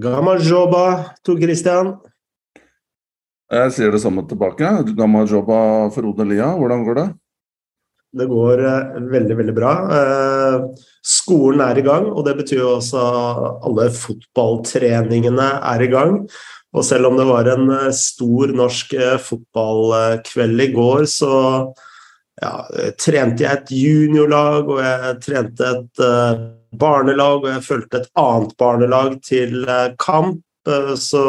Gamajoba, Tor Christian. Jeg sier det samme tilbake. Gamajoba Frode Lia, hvordan går det? Det går eh, veldig, veldig bra. Eh, skolen er i gang, og det betyr jo også alle fotballtreningene er i gang. Og selv om det var en eh, stor norsk fotballkveld i går, så ja, trente jeg et juniorlag, og jeg trente et barnelag, og jeg fulgte et annet barnelag til kamp. Så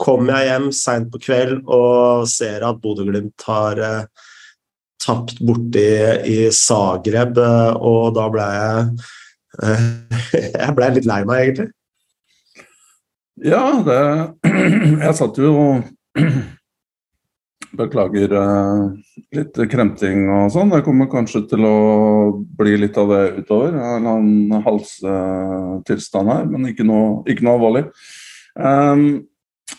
kom jeg hjem seint på kveld og ser at Bodø-Glimt har tapt borti i Zagreb, eh, og da ble jeg eh, Jeg ble litt lei meg, egentlig. Ja, det Jeg satt jo Beklager eh, litt kremting og sånn. Det kommer kanskje til å bli litt av det utover. En eller annen halstilstand her, men ikke noe, ikke noe alvorlig. Um,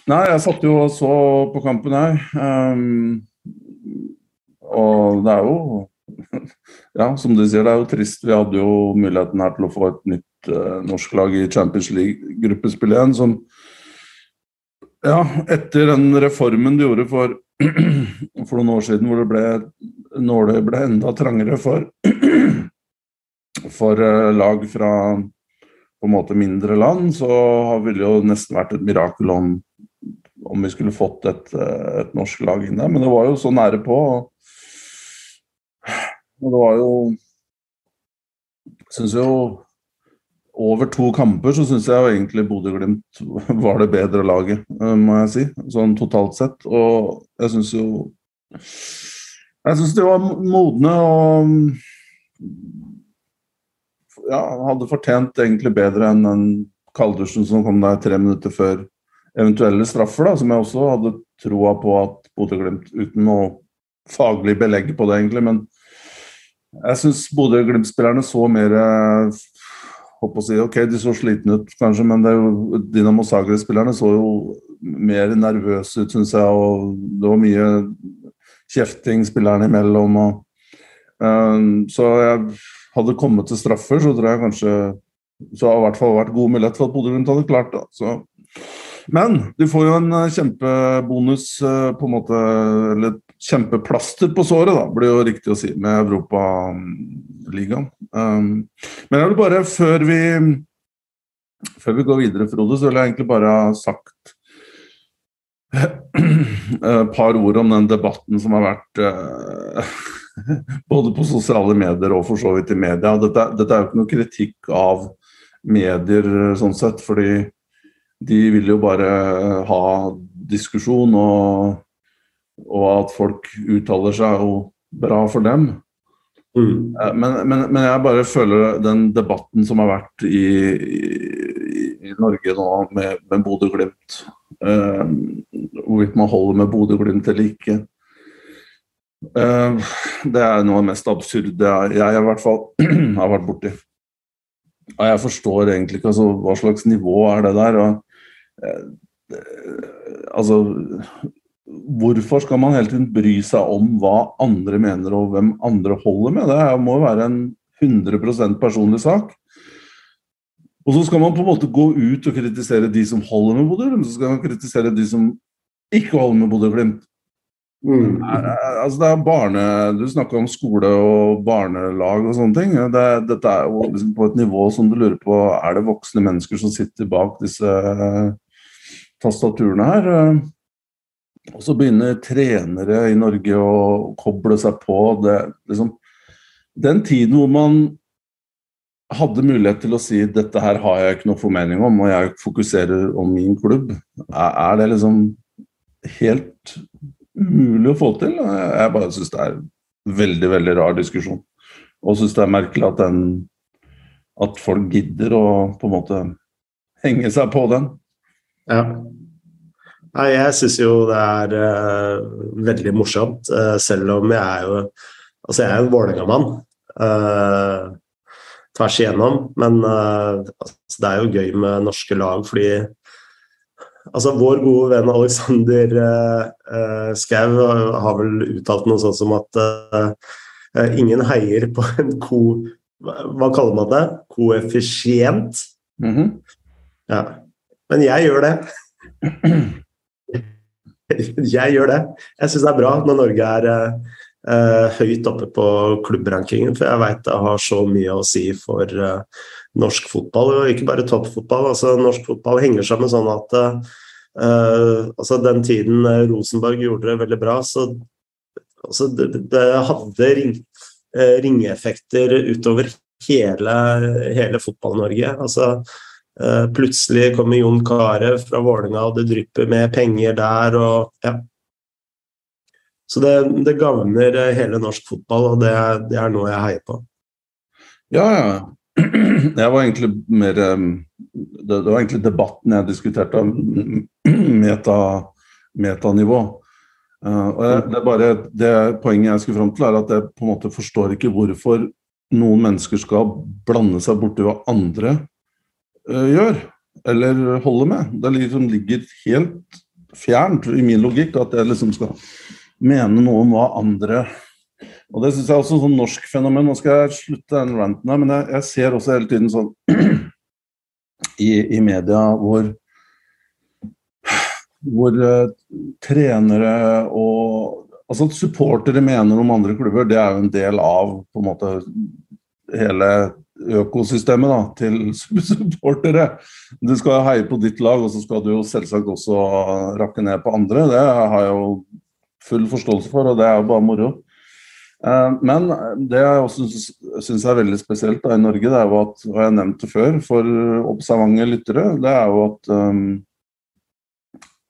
nei, jeg satt jo og så på kampen her. Um, og det er jo Ja, som du sier, det er jo trist. Vi hadde jo muligheten her til å få et nytt uh, norsk lag i Champions League-gruppespill igjen, som Ja, etter den reformen de gjorde for, for noen år siden, hvor det ble, nålet ble enda trangere for, for uh, lag fra på en måte mindre land, så ville det jo nesten vært et mirakel om, om vi skulle fått et, eh, et norsk lag inn der. Men det var jo så nære på. og det var jo Jeg Syns jo over to kamper så syns jeg jo egentlig Bodø-Glimt var det bedre laget, eh, må jeg si. Sånn totalt sett. Og jeg syns jo Jeg syns de var modne og ja, hadde fortjent egentlig bedre enn den Kaldersen som kom der tre minutter før eventuelle straffer, da, som jeg også hadde troa på at Bodø-Glimt, uten noe faglig belegg på det, egentlig, men jeg syns Bodø-Glimt-spillerne så mer håper å si, Ok, de så slitne ut, kanskje, men det er jo, Dinamo Zagreb-spillerne så jo mer nervøse ut, syns jeg. og Det var mye kjefting spillerne imellom. Og, um, så jeg hadde kommet til straffer, så tror jeg kanskje så har det i hvert fall vært god mulighet for at Bodø-Glimt hadde klart det. Men du får jo en kjempebonus, på en måte, eller kjempeplaster på såret, da, blir jo riktig å si, med Europaligaen. Um, men jeg vil bare, før vi, før vi går videre, Frode, så vil jeg egentlig bare ha sagt et par ord om den debatten som har vært uh, både på sosiale medier og for så vidt i media. Dette, dette er jo ikke noe kritikk av medier sånn sett, fordi de vil jo bare ha diskusjon og og at folk uttaler seg, er jo bra for dem. Mm. Eh, men, men, men, jeg bare føler den debatten som har vært i, i, i Norge nå med, med Bodø-Glimt, uh, hvorvidt man holder med Bodø-Glimt eller ikke, uh, det er noe av det mest absurde jeg, jeg i hvert fall har vært borti. Og jeg forstår egentlig ikke altså, hva slags nivå er det der. Og, uh, altså hvorfor skal man hele tiden bry seg om hva andre mener og hvem andre holder med? Det må jo være en 100% personlig sak. Og så skal man på en måte gå ut og kritisere de som holder med Bodø-Glimt, så skal man kritisere de som ikke holder med Bodø-Glimt. Mm. Altså det er barne, Du snakker om skole og barnelag og sånne ting. Det, dette er jo liksom på et nivå som du lurer på Er det voksne mennesker som sitter bak disse tastaturene her? Og så begynner trenere i Norge å koble seg på. Det, liksom, den tiden hvor man hadde mulighet til å si dette her har jeg ikke noe formening om, og jeg fokuserer om min klubb, er, det liksom helt umulig å få til? Jeg bare syns det er veldig, veldig rar diskusjon. Og syns det er merkelig at, den, at folk gidder å på en måte henge seg på den. Ja. Nei, jeg syns jo det er uh, veldig morsomt, uh, selv om jeg er jo Altså, jeg er en Vålerenga-mann uh, tvers igjennom, men altså, det er jo gøy med norske lag fordi Altså, vår gode venn Alexander uh, Skau har vel uttalt noe sånt som at ingen heier på en ko... Hva kaller man det? Koeffisient? Mm -hmm. Ja. Men jeg gjør det. Jeg gjør det. Jeg syns det er bra når Norge er uh, høyt oppe på klubbrankingen, for jeg veit det har så mye å si for uh, norsk fotball, og ikke bare toppfotball. Altså, norsk fotball henger sammen sånn at uh, altså, den tiden Rosenborg gjorde det veldig bra, så altså, det, det, hadde ring, ringeffekter utover hele, hele Fotball-Norge. Altså, Eh, plutselig kommer Jon Carew fra Vålerenga, og det drypper med penger der. og ja. Så det, det gagner eh, hele norsk fotball, og det, det, er noe jeg heier på. Ja, ja. Jeg var egentlig mer Det, var egentlig debatten jeg diskuterte meta, metanivå. Uh, og jeg, det, bare, det poenget jeg skulle fram til, er at jeg på en måte forstår ikke hvorfor noen mennesker skal blande seg borti hva andre gjør, eller holder med. Det liksom ligger helt fjernt i min logikk at jeg liksom skal mene noe om hva andre Og det syns jeg er også sånn norsk fenomen. Nå skal jeg slutte den ranten her, men jeg, jeg, ser også hele tiden sånn i, i media hvor hvor uh, trenere og Altså at supportere mener om andre klubber, det er jo en del av på en måte hele økosystemet da, til supportere. Du skal heie på ditt lag, og så skal du jo selvsagt også rakke ned på andre. Det har jeg jo full forståelse for, og det er jo bare moro. Eh, men det jeg også syns er veldig spesielt da, i Norge, det er jo at, og jeg nevnte før for observante lyttere, det er jo at um,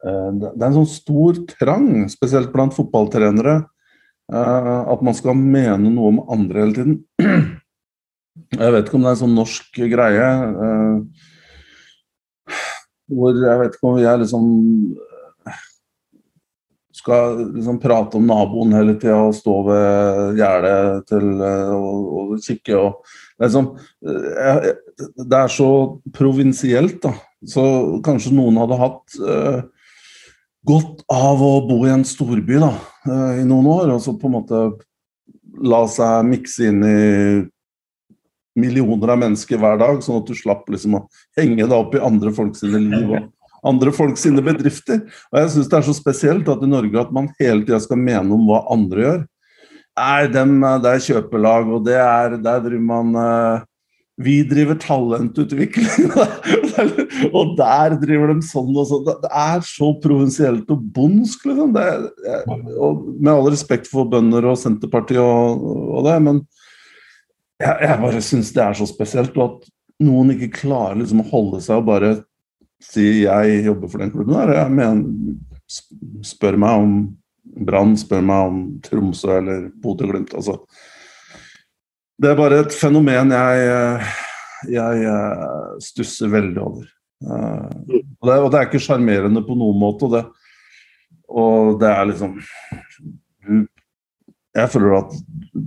det er en sånn stor trang, spesielt blant fotballtrenere, at man skal mene noe om andre hele tiden. Jeg vet ikke om det er en sånn norsk greie. Uh, hvor jeg vet ikke om jeg liksom skal liksom prate om naboen hele tida og stå ved gjerdet til uh, og, og, kikke og er, liksom, uh, det er så provinsielt, da. Så kanskje noen hadde hatt godt av å bo i en storby da, i noen år, og så på en måte la seg mikse inn i millioner av mennesker hver dag, sånn at du slapp liksom å henge deg opp i andre folk sine liv og andre folk sine bedrifter. Og jeg syns det er så spesielt at i Norge at man hele tida skal mene om hva andre gjør. Nei, dem, det er kjøpelag, og det er Der driver man uh, Vi driver talentutvikling, og der driver de sånn og sånn. Det er så provinsielt og bondsk, liksom. Det, og med all respekt for bønder og Senterpartiet og, og det, men jeg, jeg bare syns det er så spesielt. Og at noen ikke klarer liksom å holde seg og bare si 'jeg jobber for den klubben'. Der. Jeg mener, spør meg om Brann, spør meg om Tromsø eller Bodø-Glimt. Altså. Det er bare et fenomen jeg, jeg eh, stusser veldig over. Uh, og, det, og, det, er ikke sjarmerende på noen måte. Og det, og det er liksom Du jeg føler at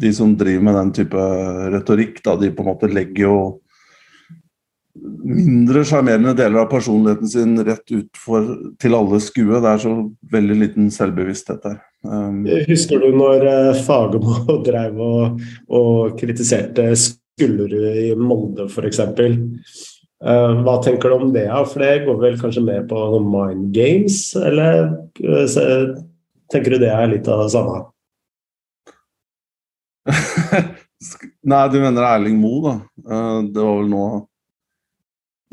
de som driver med den type retorikk, da, de på en måte legger jo mindre sjarmerende deler av personligheten sin rett ut for, til alle skue. Det er så veldig liten selvbevissthet der. Um, Husker du når uh, Fagermo drev og, og kritiserte Skullerud i Molde f.eks.? Uh, eh, hva tenker du om det? For det går vel kanskje med på mind games, eller uh, tenker du det er litt av det samme? Nei, du mener Erling Moe, da. Eh, det var vel nå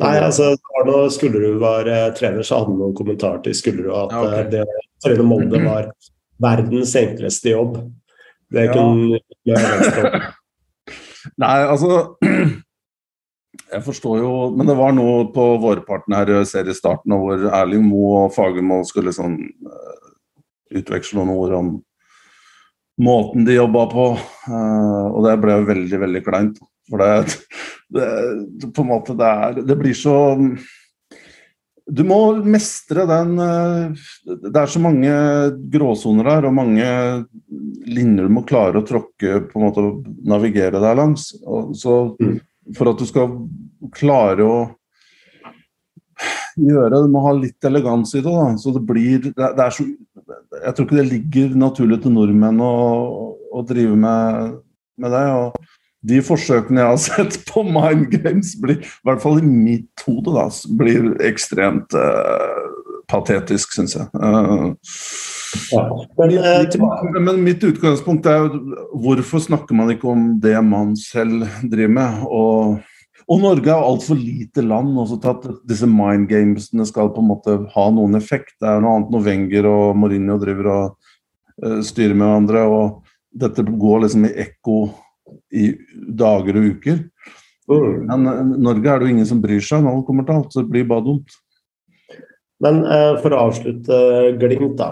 Nei, altså da Skullerud var eh, trener, så hadde han noen kommentar til Skullerud at ja, okay. Eh, det å trene Molde var verdens enkleste jobb. Det ja. kunne Nei, altså Jeg forstår jo Men det var noe på vårparten her i seriestarten hvor Erling Moe og Fagermo skulle sånn utveksle noen ord om måten de jobba på. Uh, og det ble veldig, veldig kleint. For det, det, på en måte det, er, det blir så Du må mestre den uh, Det er så mange gråsoner her, og mange linjer du må klare å tråkke på en måte navigere der langs. Og, så mm. for at du skal klare å gjøre. Du må ha litt elegans i det. Da. Så det blir det er så, Jeg tror ikke det ligger naturlig til nordmenn å, å drive med, med det. Og de forsøkene jeg har sett på Mind Games, blir, i hvert fall i mitt hode, da, blir ekstremt uh, patetisk, syns jeg. Uh, ja. men, uh, men, mitt utgangspunkt er jo hvorfor snakker man ikke om det man selv driver med? Og, og Norge er altfor lite land også til at disse mind gamesene skal på en måte ha noen effekt. Det er noe annet når Wenger og Mourinho driver og uh, styrer med hverandre. og dette går liksom i ekko i dager og uker. Mm. Men uh, Norge er det jo ingen som bryr seg når alt kommer til alt, så det blir bare dumt. Men uh, for å avslutte Glimt, da.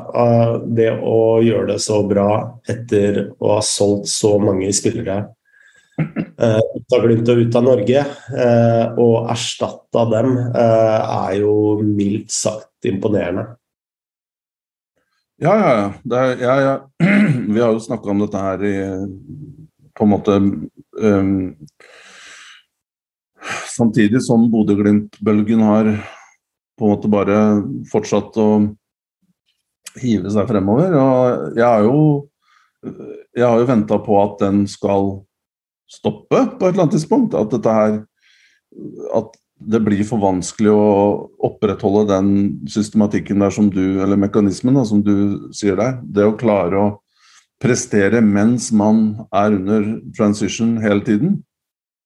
Det å gjøre det så bra etter å ha solgt så mange spillere ut av Glimt og ut av Norge, og erstatta dem, er jo mildt sagt imponerende. Ja, ja, ja. Er, ja, ja. Vi har jo snakka om dette her i på en måte um, Samtidig som Bodø-Glimt-bølgen har på en måte bare fortsatt å hive seg fremover. Og jeg har jo, jeg har jo venta på at den skal stoppe på et eller annet tidspunkt. At dette her At det blir for vanskelig å opprettholde den systematikken der som du, eller mekanismen da, som du sier der. Det å klare å prestere mens man er under transition hele tiden.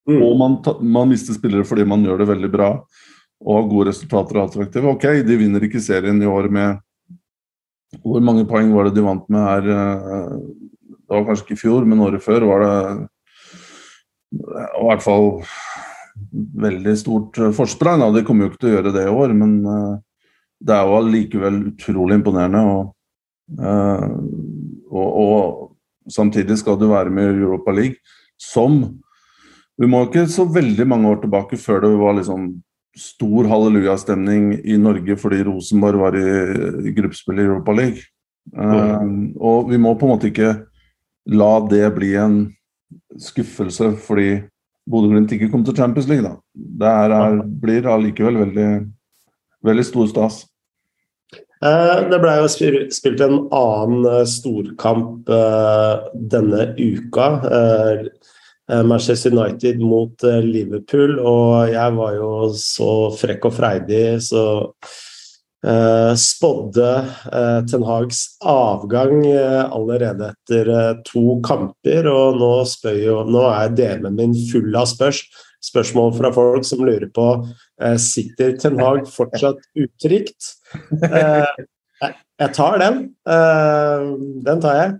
Mm. Og man, man, mister spillere fordi man gjør det veldig bra og har gode resultater og attraktive. Ok, de vinner ikke serien i år med Hvor mange poeng var det de vant med her? Eh, det var kanskje ikke i fjor, men året før var det i hvert fall veldig stort forsprang. De kommer jo ikke til å gjøre det i år, men eh, det er jo allikevel utrolig imponerende. og uh, og, og samtidig skal du være med i Europa League, som Vi må ikke så veldig mange år tilbake før det var liksom stor hallelujastemning i Norge fordi Rosenborg var i, gruppespill i Europa League. Mm. Og vi må på en måte ikke la det bli en skuffelse fordi Bodø-Glimt ikke kom til Champions League. da. Det her er, blir allikevel veldig, veldig stor stas. Eh, det ble jo spilt en annen eh, storkamp eh, denne uka. Manchester United mot Liverpool, og jeg var jo så frekk og freidig, så spådde uh, Ten Hags avgang uh, allerede etter to kamper, og nå, jo, nå er DM-en min full av spørs, spørsmål fra folk som lurer på sitter Ten Hag fortsatt utrygt. Eh, jeg tar den. Eh, den tar jeg.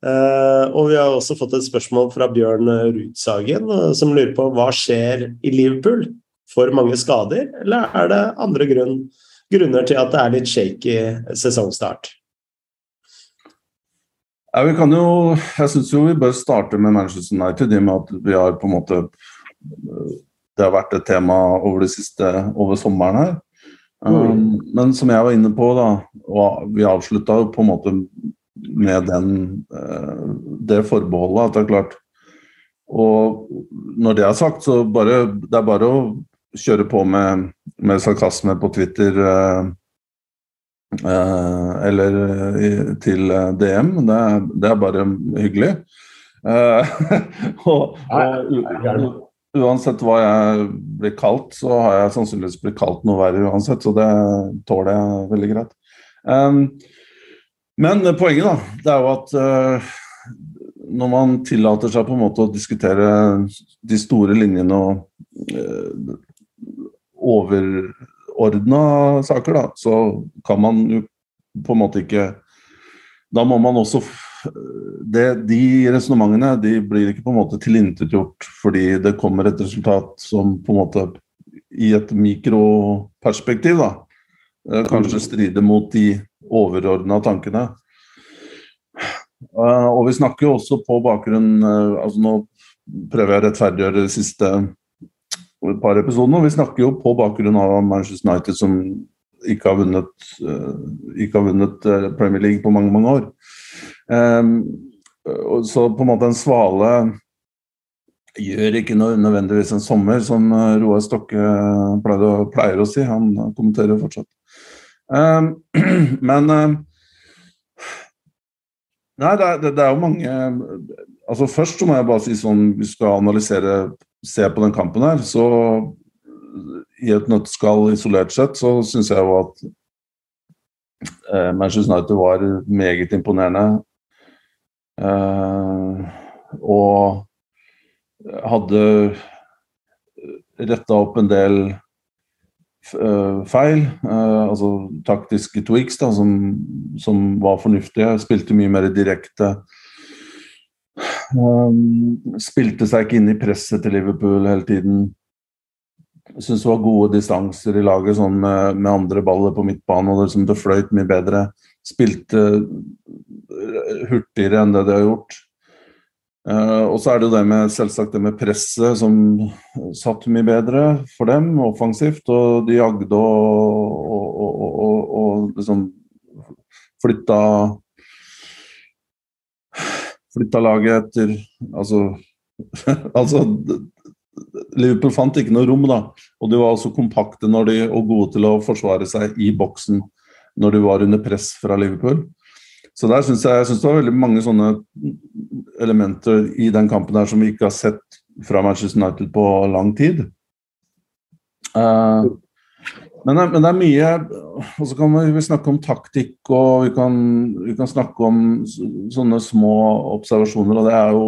Uh, og vi har også fått et spørsmål fra Bjørn Rudsagen, som lurer på hva skjer i Liverpool? For mange skader, eller er det andre grunn, grunner til at det er litt shaky sesongstart? Ja, vi kan jo, jeg syns jo vi bør starte med Manchester United, i og med at vi har på en måte Det har vært et tema over det siste, over sommeren her. Um, men som jeg var inne på, da, og vi avslutta på en måte med den, uh, det forbeholdet at det er klart Og når det er sagt, så bare, det er bare å kjøre på med, med sarkasme på Twitter uh, uh, eller til DM. Det, det, er bare hyggelig. og, og uansett hva jeg blir kalt, så har jeg sannsynligvis blitt kalt noe verre uansett, så det tåler jeg veldig greit. Um, men poenget da, det er jo at uh, når man tillater seg på en måte å diskutere de store linjene og uh, overordna saker, da, så kan man jo på en måte ikke Da må man også det, de resonnementene de blir ikke på en måte tilintetgjort fordi det kommer et resultat som på en måte i et mikroperspektiv da, eh, kanskje strider mot de overordna tankene. Eh, og vi snakker jo også på bakgrunn eh, altså Nå prøver jeg å rettferdiggjøre det siste par episoder og Vi snakker jo på bakgrunn av Manchester United som ikke har vunnet, ikke har vunnet Premier League på mange, mange år. Um, så på en måte en svale gjør ikke noe nødvendigvis en sommer, som eh, Roar Stokke pleier, pleier å si. Han kommenterer fortsatt. Um, men Nei, det er, det er, jo mange altså Først så må jeg bare si sånn, vi skal analysere, se på den kampen her, så i et nøtteskall isolert sett, så syns jeg jo at eh, Manchester United var meget imponerende. Eh, og hadde retta opp en del eh, feil, eh, altså taktiske tweaks da, som, som, var fornuftige. Spilte mye mer direkte. Um, spilte seg ikke inn i presset til Liverpool hele tiden. Syns det var gode distanser i laget sånn med, med, andre baller på midtbanen. og Det, liksom, det fløyt mye bedre. Spilte hurtigere enn det de har gjort. Uh, og så er det jo det med selvsagt det med presset som satt mye bedre for dem, offensivt. Og de jagde og, og, og, og liksom flytta Flytta laget etter Altså, altså Liverpool fant ikke noe rom, da. Og de var også kompakte de, og gode til å forsvare seg i boksen når de var under press fra Liverpool. Så der synes jeg, jeg synes det var veldig mange sånne elementer i den kampen her som vi ikke har sett fra Manchester United på lang tid. Uh, men, det, men, det, er mye Og så kan vi snakke om taktikk, og vi kan, vi kan snakke om sånne små observasjoner, og det er jo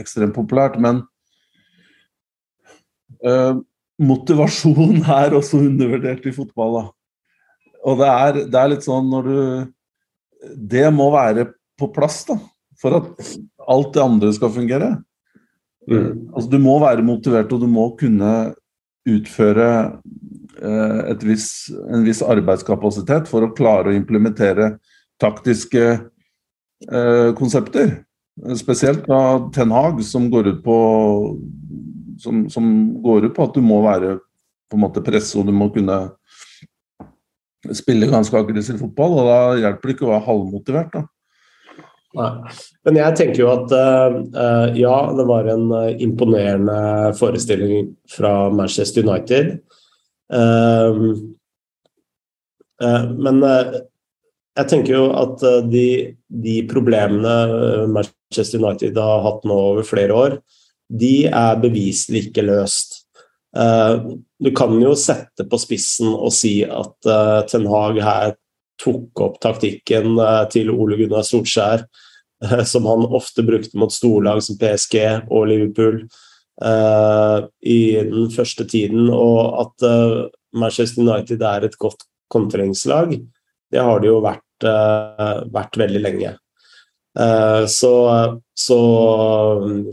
ekstremt populært. Men Uh, motivasjon er også undervurdert i fotball. Da. Og det er, det er, litt sånn når du Det må være på plass da, for at alt det andre skal fungere. Mm. Altså, du må være motivert, og du må kunne utføre viss, en viss arbeidskapasitet for å klare å implementere taktiske eh, konsepter. Spesielt da Ten Hag, som går ut på som, som, går ut på at du må være på en måte presse, og du må kunne spille ganske aggressiv fotball. og Da hjelper det ikke å være halvmotivert. da. Nei. Men jeg tenker jo at uh, ja, det var en imponerende forestilling fra Manchester United. Uh, men jeg tenker jo at de, de, problemene Manchester United har hatt nå over flere år, de er beviselig ikke løst. Du kan jo sette på spissen og si at Ten Hag her tok opp taktikken til Ole Gunnar Solskjær, som han ofte brukte mot storlag som PSG og Liverpool i den første tiden, og at Manchester United er et godt kontringslag. Det har det jo vært, vært veldig lenge. Eh, så, så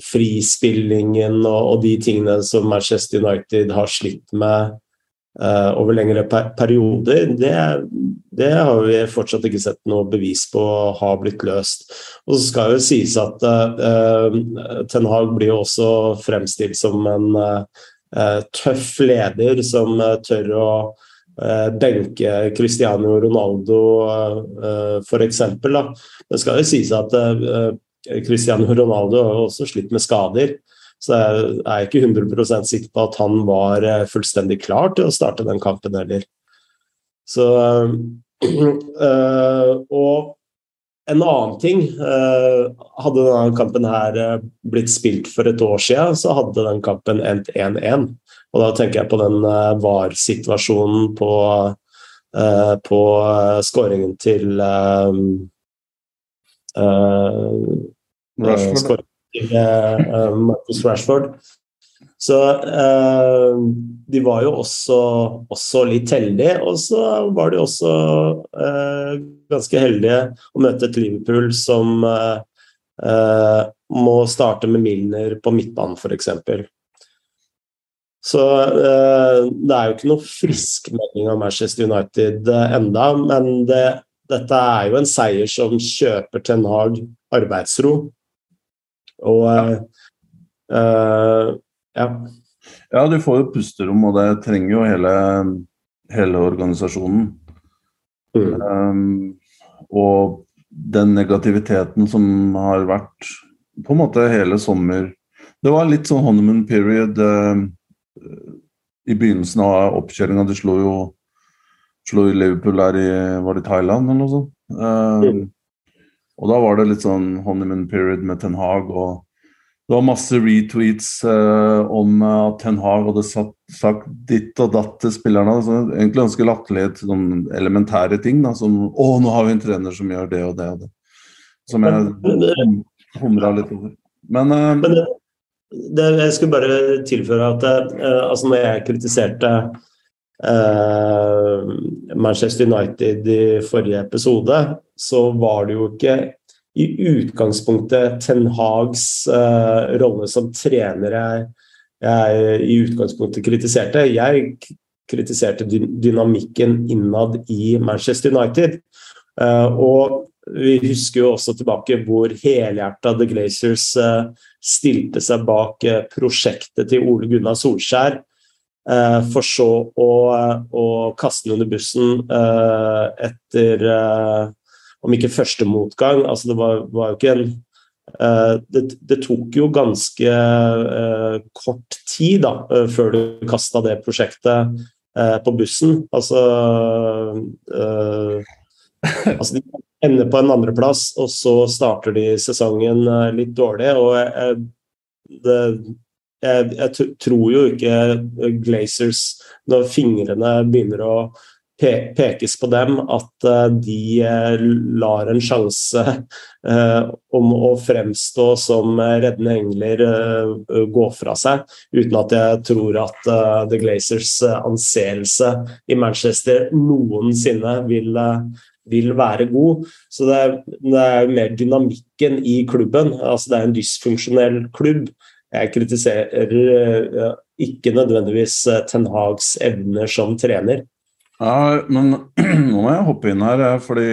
frispillingen og, og, de tingene som Manchester United har slitt med over lengre per perioder, det, det, har vi fortsatt ikke sett noe bevis på har blitt løst. Og så skal jo sies at uh, Ten Hag blir jo også fremstilt som en uh, tøff leder som tør å Eh, benke Cristiano Ronaldo eh, f.eks. Det skal jo sies at eh, Cristiano Ronaldo har også slitt med skader. Så jeg er ikke 100 sikker på at han var fullstendig klar til å starte den kampen heller. Så Og en annen ting Hadde denne kampen her blitt spilt for et år siden, så hadde den kampen endt 1-1. Og da tenker jeg på den VAR-situasjonen på, øh, på skåringen til Rashford. Til, Marcus Rashford. Så de var jo også, også, litt heldige, og så var de også ganske heldige å møte et Liverpool som må starte med Milner på midtbanen, f.eks. Så eh, det er jo ikke noe frisk melding av Manchester United eh, enda, men det, dette er jo en seier som kjøper Ten Hag arbeidsro. Og ja. Uh, ja. Ja, du får jo pusterom, og det trenger jo hele, hele organisasjonen. Mm. Um, og den negativiteten som har vært på en måte hele sommer Det var litt sånn honeymoon period. Uh, i begynnelsen av oppkjøringa. De slo jo slo Liverpool der i Var det Thailand eller noe sånt? Um, og da var det litt sånn honeymoon period med Ten Hag. og det var masse retweets eh, om at Ten Hag hadde satt, sagt ditt og datt til spillerne. Altså, egentlig ganske latterlige sånn elementære ting. Da, som 'Å, nå har vi en trener som gjør det og det og det'. Som jeg humra litt over. Men, eh, Men det, det, jeg skulle bare tilføre at eh, altså når jeg kritiserte Manchester United i forrige episode, så var det jo ikke i utgangspunktet Ten Hags uh, rolle som trener jeg, jeg, i utgangspunktet kritiserte. Jeg kritiserte dynamikken innad i Manchester United. Uh, og vi husker jo også tilbake hvor helhjerta The Glaciers stilte seg bak prosjektet til Ole Gunnar Solskjær. For så å, å kaste den under bussen etter om ikke første motgang. altså Det var, var jo ikke en det, det, tok jo ganske kort tid da, før du kasta det prosjektet på bussen. Altså, altså De ender på en andreplass, og så starter de sesongen litt dårlig. og det, jeg, jeg, tror jo ikke Glazers, når fingrene begynner å pekes på dem at eh, de eh, lar en sjanse eh, om å fremstå som reddende engler gå fra seg, uten at jeg tror at The Glazers anseelse i Manchester noensinne vil, vil være god. Så det er, det er mer dynamikken i klubben. altså Det er en dysfunksjonell klubb. Jeg kritiserer ikke nødvendigvis Ten Hags evner som trener. Ja, men nå må jeg hoppe inn her, fordi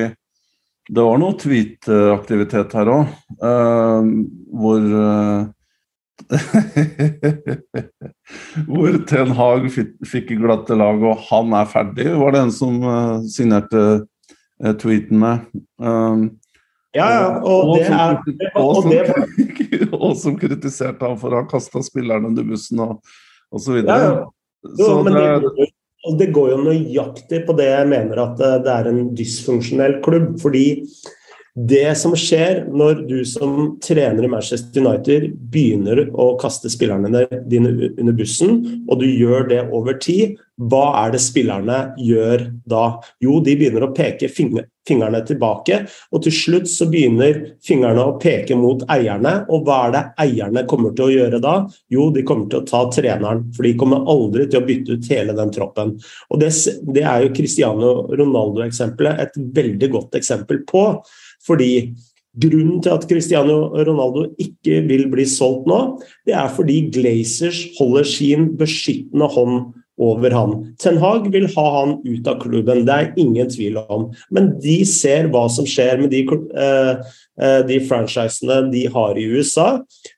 det var noe tweet-aktivitet her òg, uh, hvor uh, Hvor Ten Hag fikk glatte lag, og han er ferdig, var det en som uh, signerte tweeten tweetene. Um, ja, ja, og, og, det er, og, og, det, og, som kritiserte ham for å ha kasta spillerne under bussen og osv. Ja, ja. Jo, så det, og det går jo nøyaktig på det jeg mener at eh, det er en dysfunksjonell klubb. fordi det som skjer når du som trener i Manchester United begynner å kaste spillerne dine under bussen, og du gjør det over tid, hva er det spillerne gjør da? Jo, de begynner å peke fingrene tilbake, og til slutt så begynner fingrene å peke mot eierne. Og hva er det eierne kommer til å gjøre da? Jo, de kommer til å ta treneren, for de kommer aldri til å bytte ut hele den troppen. Og det, det er jo Cristiano Ronaldo-eksempelet et veldig godt eksempel på. Fordi Grunnen til at Cristiano Ronaldo ikke vil bli solgt nå, det er fordi Glazers holder sin beskyttende hånd over han. Ten Hag vil ha han ut av klubben, det er ingen tvil om. Men de ser hva som skjer med de, uh, de franchisene de har i USA.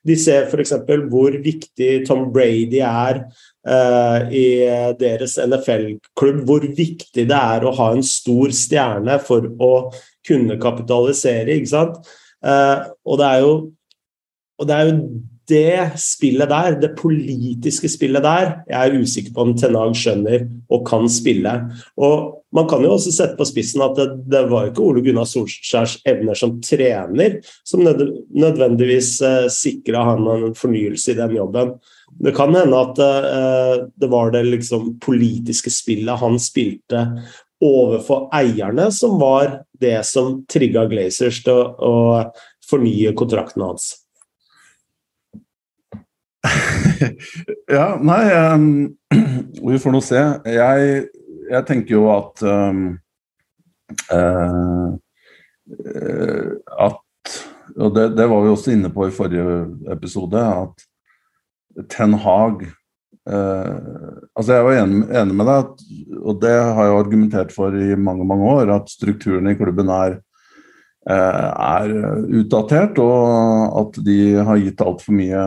De ser f.eks. hvor viktig Tom Brady er uh, i deres NFL-klubb. Hvor viktig det er å ha en stor stjerne for å kunne kapitalisere, ikke sant. Uh, og det er jo og det er jo det spillet der, det politiske spillet der, jeg er usikker på om Tenag skjønner og kan spille. Og Man kan jo også sette på spissen at det, det var ikke Ole Gunnar Solskjærs evner som trener som nødvendigvis eh, sikra han en fornyelse i den jobben. Det kan hende at uh, det var det liksom politiske spillet han spilte overfor eierne, som var det som trigga Glazers til å, å fornye kontrakten hans. ja, nei um, Vi får nå se. Jeg, jeg, tenker jo at um, uh, At Og det, det, var vi også inne på i forrige episode, at Ten Hag Altså Jeg var enig, enig med deg, og det har jeg argumentert for i mange mange år, at strukturen i klubben er Eh, er utdatert, og at de har gitt altfor mye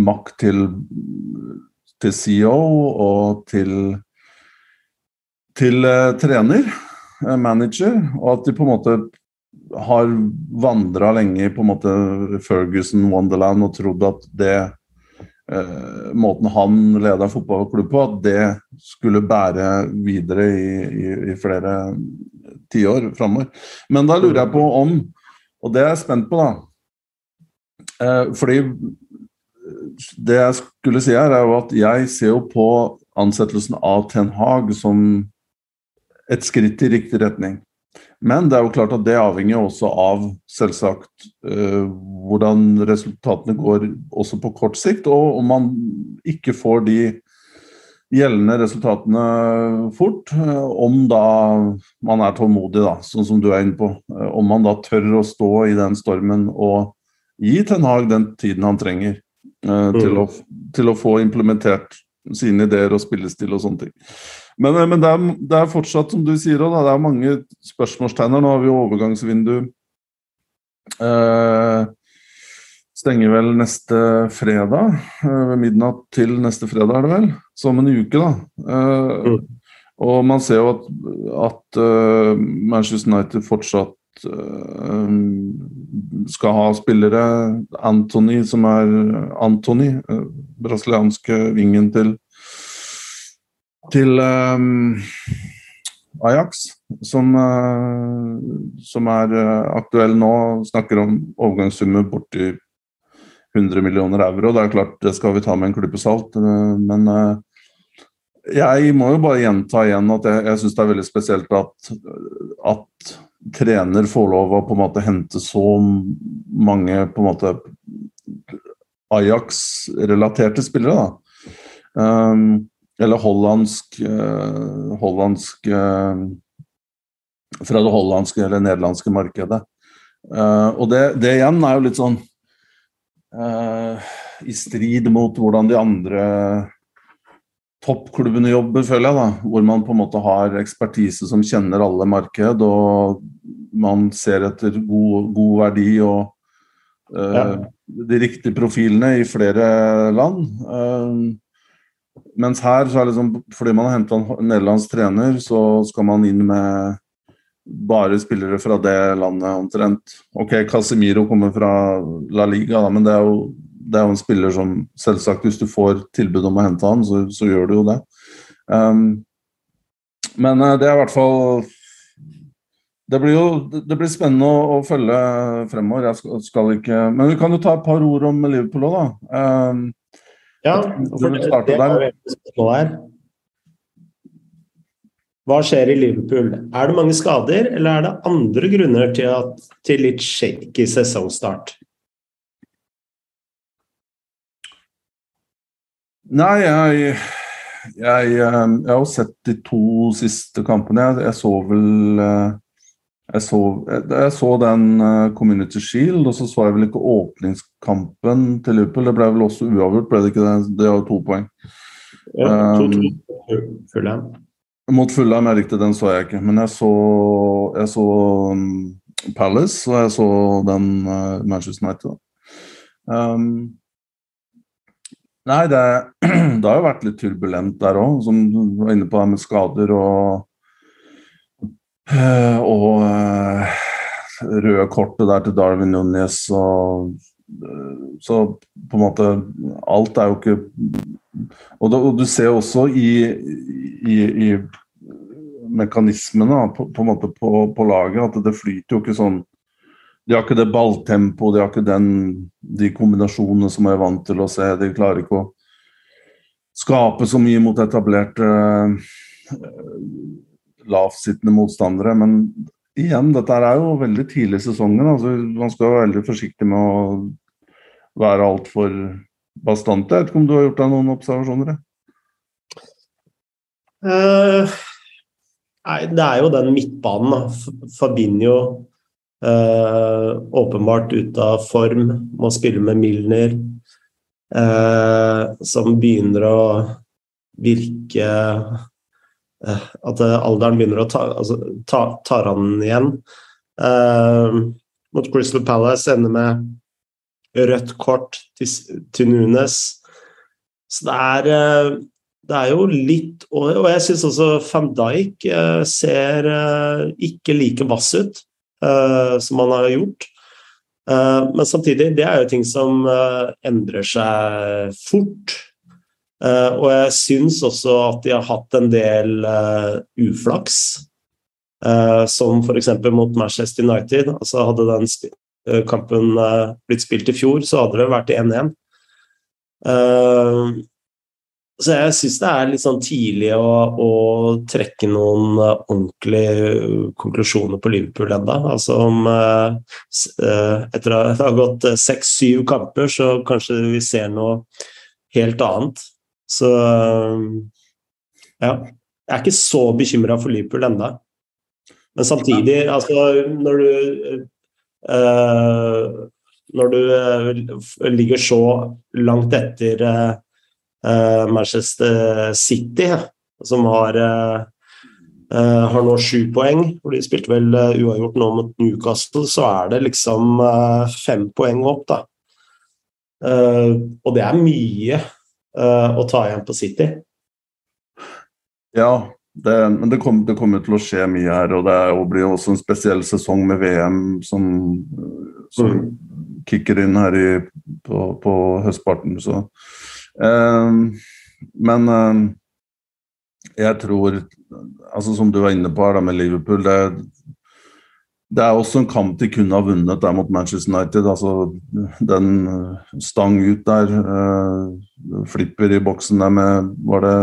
makt til, til CEO og til, til uh, trener, manager, og at de på en måte har vandra lenge i på en måte Ferguson Wonderland og trodd at det måten han leda fotballklubb på, at det skulle bære videre i, i, i flere tiår framover. Men da lurer jeg på om, og det er jeg spent på, da eh, Fordi det jeg skulle si her, er jo at jeg ser jo på ansettelsen av Ten Hag som et skritt i riktig retning. Men det er jo klart at det avhenger også av selvsagt uh, hvordan resultatene går også på kort sikt, og om man ikke får de gjeldende resultatene fort. Uh, om da man er tålmodig, da, sånn som du er inne på. Uh, om man da tør å stå i den stormen og gi Ten Hag den tiden han trenger til, mm. å, til å få implementert sine ideer og spillestil og sånne ting. Men, eh, men det, er, det, er, fortsatt, som du sier, da, det er mange spørsmålstegner. Nå har vi overgangsvindu. Eh, stenger vel neste fredag. Eh, ved midnatt til neste fredag, er det vel? Som en uke, da. Eh, mm. Og man ser jo at, at uh, Manchester United fortsatt uh, skal ha spillere. Anthony, som er Anthony, uh, brasilianske vingen til til um, Ajax, som, uh, som er uh, aktuell nå. Snakker om overgangssummer borti 100 millioner euro. Det er klart, det skal vi ta med en klype salt. Uh, men jeg må jo bare gjenta igjen at jeg, jeg syns det er veldig spesielt at, at trener får lov å på en måte hente så mange på en måte Ajax-relaterte spillere. da. Um, eller hollandsk, uh, hollandsk uh, Fra det hollandske eller nederlandske markedet. Uh, og det, det, igjen er jo litt sånn i strid mot hvordan de andre toppklubbene jobber, føler jeg. da, Hvor man på en måte har ekspertise som kjenner alle marked, og man ser etter god, god verdi og uh, ja. de riktige profilene i flere land. Uh, mens her, så er liksom, fordi man har henta en nederlandsk trener, så skal man inn med bare spillere fra det landet omtrent. Ok, Casemiro kommer fra La Liga, da, men det er, jo, det er, jo, en spiller som selvsagt, hvis du får tilbud om å hente han, så, så gjør du jo det. Um, men uh, det er i hvert fall det blir jo det blir spennende å, å følge fremover. Jeg skal, skal, ikke Men vi kan jo ta et par ord om Liverpool òg, da. Um, ja, for det, det er her. Hva skjer i Liverpool? Er det mange skader, eller er det andre grunner til, at, til litt shaky sesongstart? Nei, jeg, jeg, jeg, jeg har sett de to siste kampene. Jeg, så vel eh, jeg så, jeg så, den uh, Community Shield, og så så jeg vel ikke åpningskampen til Liverpool. Det ble vel også uavgjort, ble det ikke det? Det var to poeng. Ja, to, to, Fulham. Um, mot Fulham, jeg riktig, den så jeg ikke. Men jeg så, jeg så um, Palace, og jeg så den uh, Manchester United. Um, nei, det, det, har jo vært litt turbulent der òg, som du var inne på, med skader og Eh, og uh, røde kortet der til Darwin Nunes og uh, Så på en måte Alt er jo ikke Og, da, og du ser også i, i, i mekanismene på, på, en måte på, på, laget at det flyter jo ikke sånn De har ikke det balltempoet, de har ikke den, de kombinasjonene som jeg er vant til å se. De klarer ikke å skape så mye mot etablerte lavtsittende motstandere. Men igjen, dette er jo veldig tidlig i sesongen. Altså, man skal være veldig forsiktig med å være altfor bastant. Jeg vet ikke om du har gjort deg noen observasjoner? Uh, nei, det er jo den midtbanen. Fabinho uh, åpenbart ute av form, må spille med Milner. Uh, som begynner å virke at eh, alderen begynner å ta, altså, ta tar han igjen. Uh, mot Crystal Palace ender med rødt kort til, til Nunes. Så det er, det er jo litt Og, jeg syns også van Dijk ser ikke like vass ut som han har gjort. men samtidig, det er jo ting som endrer seg fort. Uh, og jeg syns også at de har hatt en del uh, uflaks, uh, som f.eks. mot Manchester United. Altså Hadde den kampen blitt spilt i fjor, så hadde det vært 1-1. Uh, så jeg syns det er litt sånn tidlig å, å trekke noen ordentlige konklusjoner på Liverpool ennå. Altså om Etter at det har gått seks-syv kamper, så kanskje vi ser noe helt annet. Så ja. Jeg er ikke så bekymra for Liverpool ennå. Men samtidig, altså Når du Når du ligger så langt etter uh, Manchester City, som har, uh, Uh, har nå sju poeng. og De spilte vel uavgjort nå mot Newcastle, så er det liksom fem poeng opp, da. Og det er mye å ta igjen på City. Ja, det, men det kommer, det kommer, til å skje mye her. Og det blir også en spesiell sesong med VM som, som mm. kicker inn her i, på, på høstparten. Så Ehm, men ehm, jeg tror, altså som du var inne på her da med Liverpool det, det er også en kamp de kunne ha vunnet der mot Manchester United. altså Den eh, stang ut der, uh, flipper i boksen der med Var det,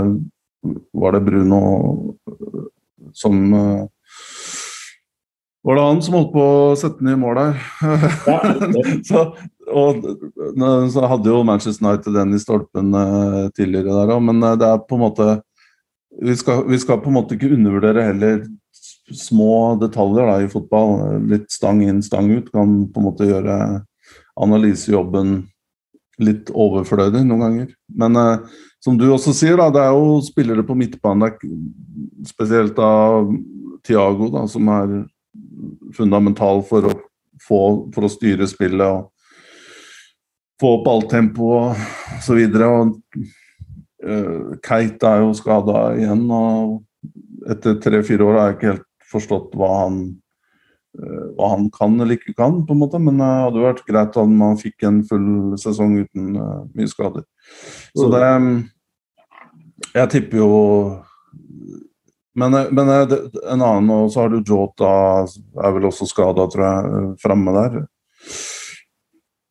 var det Bruno som uh, Var det han som holdt på å sette i mål der? Ja, så, og så hadde jo Manchester United den i stolpen uh, tidligere der òg, men det er på en måte vi skal, vi skal, på en måte ikke undervurdere heller små detaljer da, i fotball. Litt stang inn, stang ut kan på en måte gjøre analysejobben litt overflødig noen ganger. Men eh, som du også sier, da, det er jo spillere på midtbanen, spesielt av Tiago, da, som er fundamental for å, få, for å styre spillet. og få opp så videre. Og uh, Kate er jo skada igjen, og etter tre-fire år er jeg ikke helt forstått hva han, uh, hva han kan eller ikke kan, på en måte. Men det hadde jo vært greit om han fikk en full sesong uten uh, mye skader. Så det Jeg tipper jo men, men en annen, og så har du Jota, er vel også skada, tror jeg, framme der.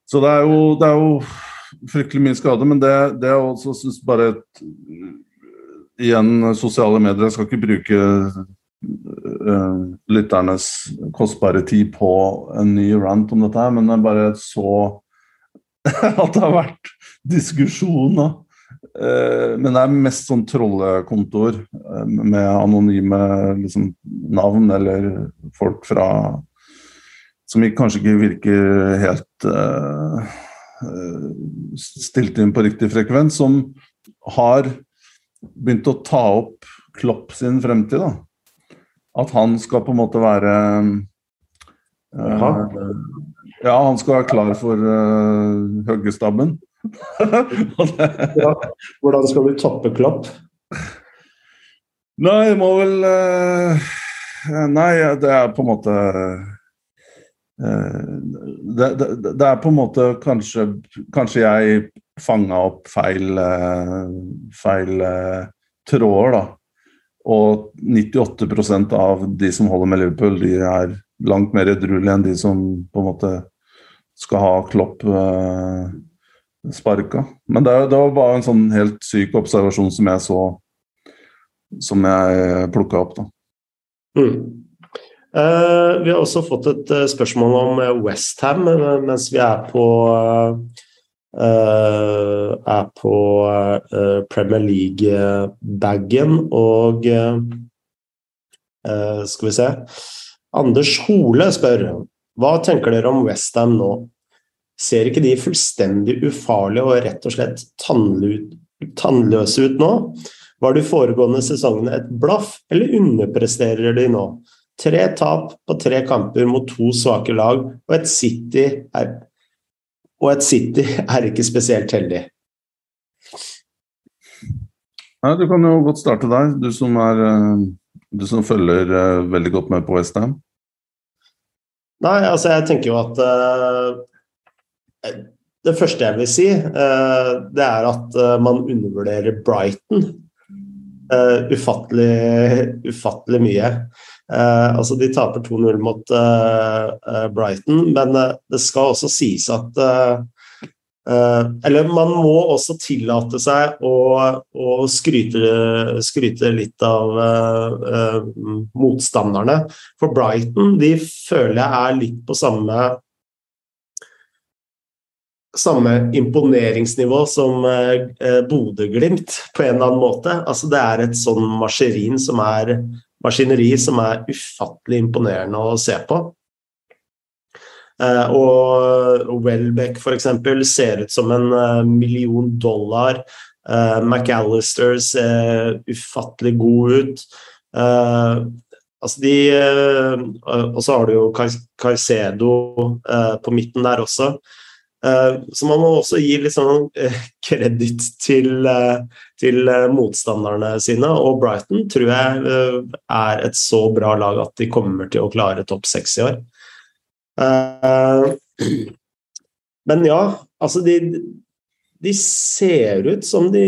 Så det er jo, det er jo fryktelig mye skade, men det, det er også synes bare et Igjen, sosiale medier. Jeg skal ikke bruke uh, lytternes kostbare tid på en ny rant om dette, men jeg bare så at det har vært diskusjoner. Uh, men det er mest sånn trollekontoer uh, med anonyme liksom, navn eller folk fra som kanskje ikke virker helt uh, stilt inn på riktig frekvens, som har begynt å ta opp Klopp sin fremtid. da. At han skal på en måte være uh, Ja, han skal være klar for uh, høggestabben. ja, hvordan skal du tappe Klopp? Nei, må vel uh, Nei, det er på en måte Eh, det, det, det, er på en måte kanskje, kanskje jeg fanga opp feil, eh, feil eh, tråder, da. Og 98% av de som holder med Liverpool, de er langt mer edruelige enn de som på en måte skal ha Klopp eh, sparka. Men det, det, var bare en sånn helt syk observasjon som jeg så Som jeg plukka opp, da. Mm. Uh, vi har også fått et uh, spørsmål om uh, eh, Westham mens vi er på er på Premier League-bagen. Og skal vi se Anders Hole spør hva tenker dere om Westham nå? Ser ikke de fullstendig ufarlige og rett og slett tannløse ut nå? Var de foregående sesongene et blaff, eller underpresterer de nå? Tre tap på tre kamper mot to svake lag, og et City er, og et City er ikke spesielt heldig. Nei, Du kan jo godt starte der, du som, er, eh, du som følger uh, veldig godt med på Westham. Nei, altså jeg tenker jo at uh, Det første jeg vil si, uh, det er at man undervurderer Brighton ufattelig, ufattelig mye. Uh, altså De taper 2-0 mot uh, uh, Brighton, men det skal også sies at Uh, eller man må også tillate seg å, å skryte, skryte, litt av motstanderne. For Brighton de føler jeg er litt på samme samme imponeringsnivå som Bodø-Glimt, på en eller annen måte. Altså, det er et sånn maskerin som er, maskineri som er ufattelig imponerende å se på. Eh, og Welbeck f.eks. ser ut som en eh, million dollar. Eh, McAllister ser ufattelig god ut. Altså de, og så har du jo Caicedo på midten der også. Så man må også gi litt sånn kreditt til, til, motstanderne sine. Og Brighton tror jeg er et så bra lag at de kommer til å klare topp seks i år. Eh, men ja, altså de, de ser ut som de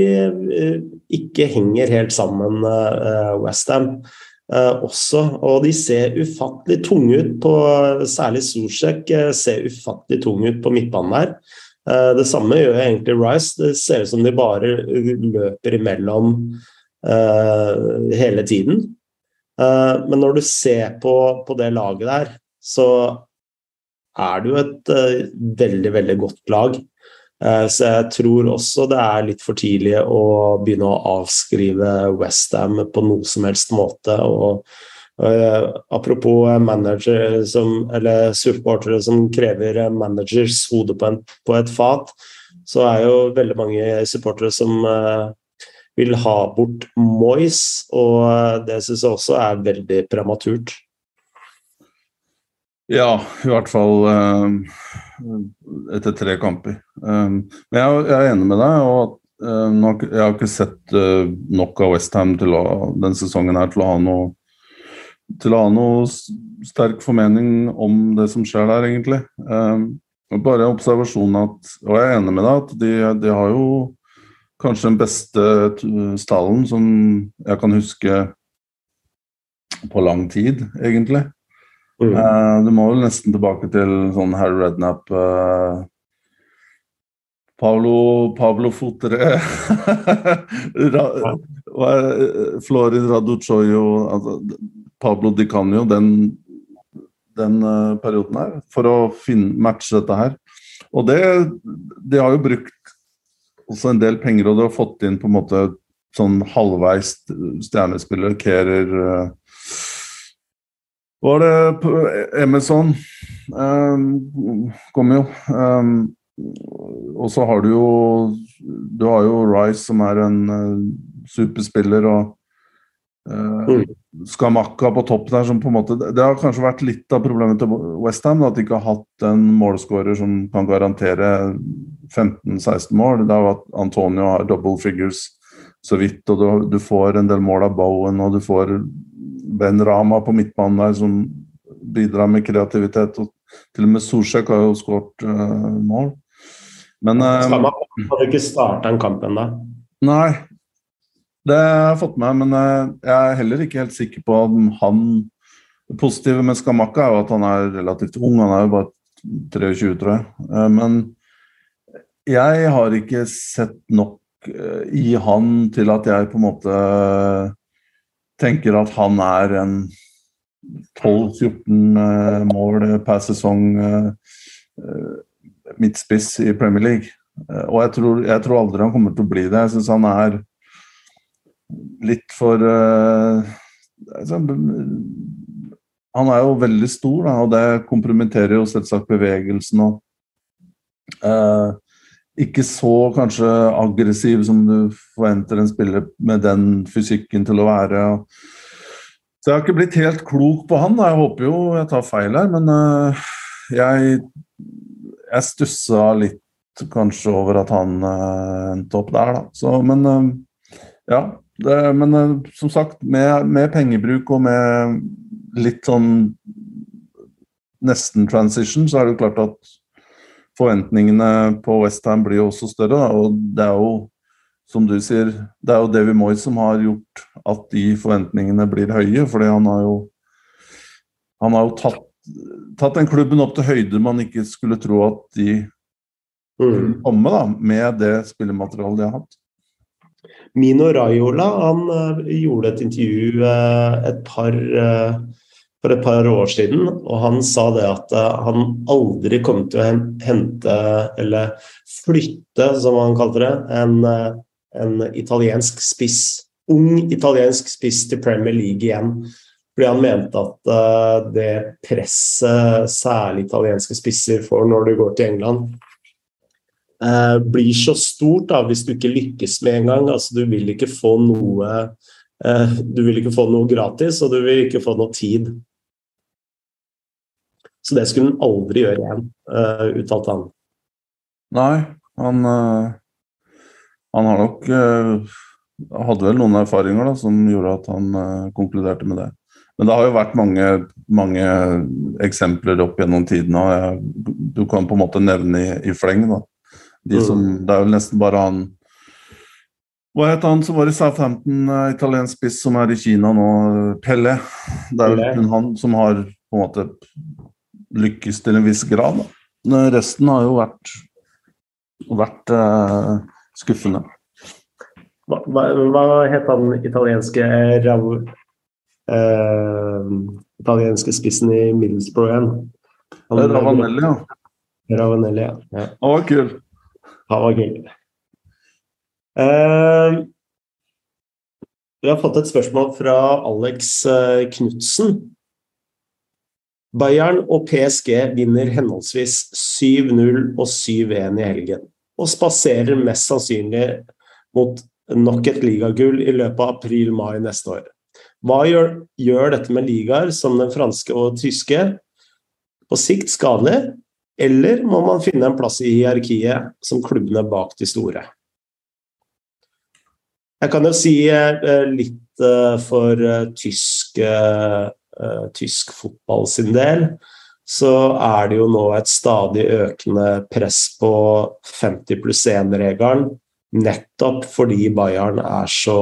ikke henger helt sammen, Westham. Uh, også, og de ser ufattelig tunge ut på Særlig Solsjek ser ufattelig tung ut på midtbanen her. Uh, det samme gjør egentlig Rice. Det ser ut som de bare løper imellom hele tiden. men når du ser på, på det laget der, så er det jo et veldig, veldig godt lag. Uh, så jeg tror også det er litt for tidlig å begynne å avskrive Westham på noe som helst måte. og uh, Apropos manager som, eller supportere som krever managers hode på, en, på, et fat, så er jo veldig mange supportere som vil ha bort Moyes, og det syns jeg også er veldig prematurt. Ja, i hvert fall uh, etter tre kamper. Um, men jeg, jeg, er enig med deg. og uh, Jeg har ikke sett uh, nok av Westham denne sesongen her til å ha noe til å ha noe sterk formening om det som skjer der, egentlig. Um, bare observasjonen at Og jeg er enig med deg at de, de har jo kanskje den beste stallen som jeg kan huske på lang tid, egentlig. Mm. Uh, du må vel nesten tilbake til sånn Harry Rednap uh, Pablo, Pablo Fotere Ra, Florin Raduchoyo altså, Pablo Di Canio, den, den uh, perioden her, for å finne, matche dette her. Og det De har jo brukt også en del penger, og de har fått inn på en måte sånn halvveis stjernespillere. Kerer uh, var det Emerson um, kom jo. Um, og så har du jo Du har jo Rice, som er en uh, superspiller, og uh, Skamakka på topp der, som på en måte Det har kanskje vært litt av problemet til Westham, at de ikke har hatt en målskårer som kan garantere 15-16 mål. Det har vært Antonio har double figures så vidt, og du, du får en del mål av Bowen, og du får Ben Rama på midtbanen der som bidrar med kreativitet. og Til og med Solsjek har jo skåret uh, mål. Men uh, Skal man hadde ikke starta en kamp ennå? Nei, det har jeg fått med men uh, jeg er heller ikke helt sikker på om han Det positive med Skamakka er jo at han er relativt ung, han er jo bare 23, tror jeg. Uh, men jeg har ikke sett nok i han til at jeg på en måte tenker at han er en 12-14 uh, mål per sesong midtspiss i Premier League. Og jeg tror, jeg tror, aldri han kommer til å bli det. Jeg syns han er litt for altså, Han er jo veldig stor, da, og det kompromitterer jo selvsagt bevegelsen. og ikke så kanskje aggressiv som du forventer en spiller med den fysikken til å være. Så jeg har ikke blitt helt klok på han. Jeg håper jo jeg tar feil her, men uh, jeg, jeg stussa litt kanskje over at han uh, endte opp der, da. Så, men uh, ja. Det, men som sagt, med, med pengebruk og med litt sånn nesten transition, så er det jo klart at forventningene på Westham blir jo også større. Da. Og det er jo, som du sier, det er jo Davy Moyes som har gjort at de forventningene blir høye. fordi han har jo, han har jo tatt, tatt den klubben opp til høyder man ikke skulle tro at de mm. komme da, med det spillematerialet de har hatt. Mino Raiola han uh, gjorde et intervju uh, et par, uh, for et par år siden, og han sa det at han aldri kom til å hente, eller flytte, som han kalte det, en, en italiensk spiss. Ung italiensk spiss til Premier League igjen. Fordi han mente at det presset særlig italienske spisser får når du går til England, eh, blir så stort da, hvis du ikke lykkes med en gang. Altså, du vil ikke få noe eh, Du vil ikke få noe gratis, og du vil ikke få noe tid. Så det skulle han aldri gjøre igjen, uh, uttalte han. Nei, han, uh, han har nok uh, Hadde vel noen erfaringer da, som gjorde at han konkluderte med det. Men det har jo vært mange, mange eksempler opp gjennom tidene. og Du kan på en måte nevne i, i fleng. da. De som, mm. Det er vel nesten bare han Hva het han som var i Southampton, italiensk spiss som er i Kina nå? Pelle. Det er vel kun han som har på en måte lykkes til en viss grad. Da. Resten har jo vært, vært uh, skuffende. Hva, hva, hva, het han italienske rav, uh, italienske spissen i Middlesbrough igjen? Ravanelli, ja. Ravanelli, ja. ja. Han var kul. Han var gøy. Uh, vi har fått et spørsmål fra Alex uh, Knutsen. Bayern og PSG vinner henholdsvis 7-0 og 7-1 i helgen, og spaserer mest sannsynlig mot nok et ligagull i løpet av april-mai neste år. Hva gjør, gjør, dette med ligaer som den franske og tyske på sikt skadelig, eller må man finne en plass i hierarkiet som klubbene bak de store? Jeg kan jo si eh, litt eh, for eh, tysk, tysk fotball sin del. Så er det jo nå et stadig økende press på 50 pluss 1-regelen. Nettopp fordi Bayern er så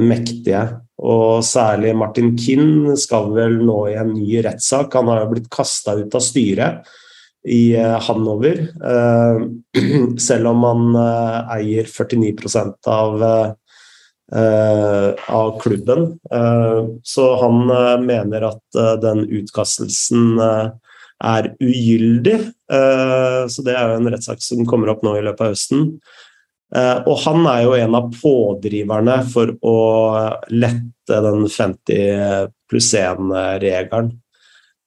mektige. Og særlig Martin Kinn skal vel nå i en ny rettssak. Han har jo blitt kasta ut av styret i eh, Hanover, eh, selv om han eh, eier 49% av, av klubben. Så han mener at den utkastelsen er ugyldig. Så det er jo en rettssak som kommer opp nå i løpet av høsten. Eh, og han er jo en av pådriverne for å lette den 50 pluss 1-regelen.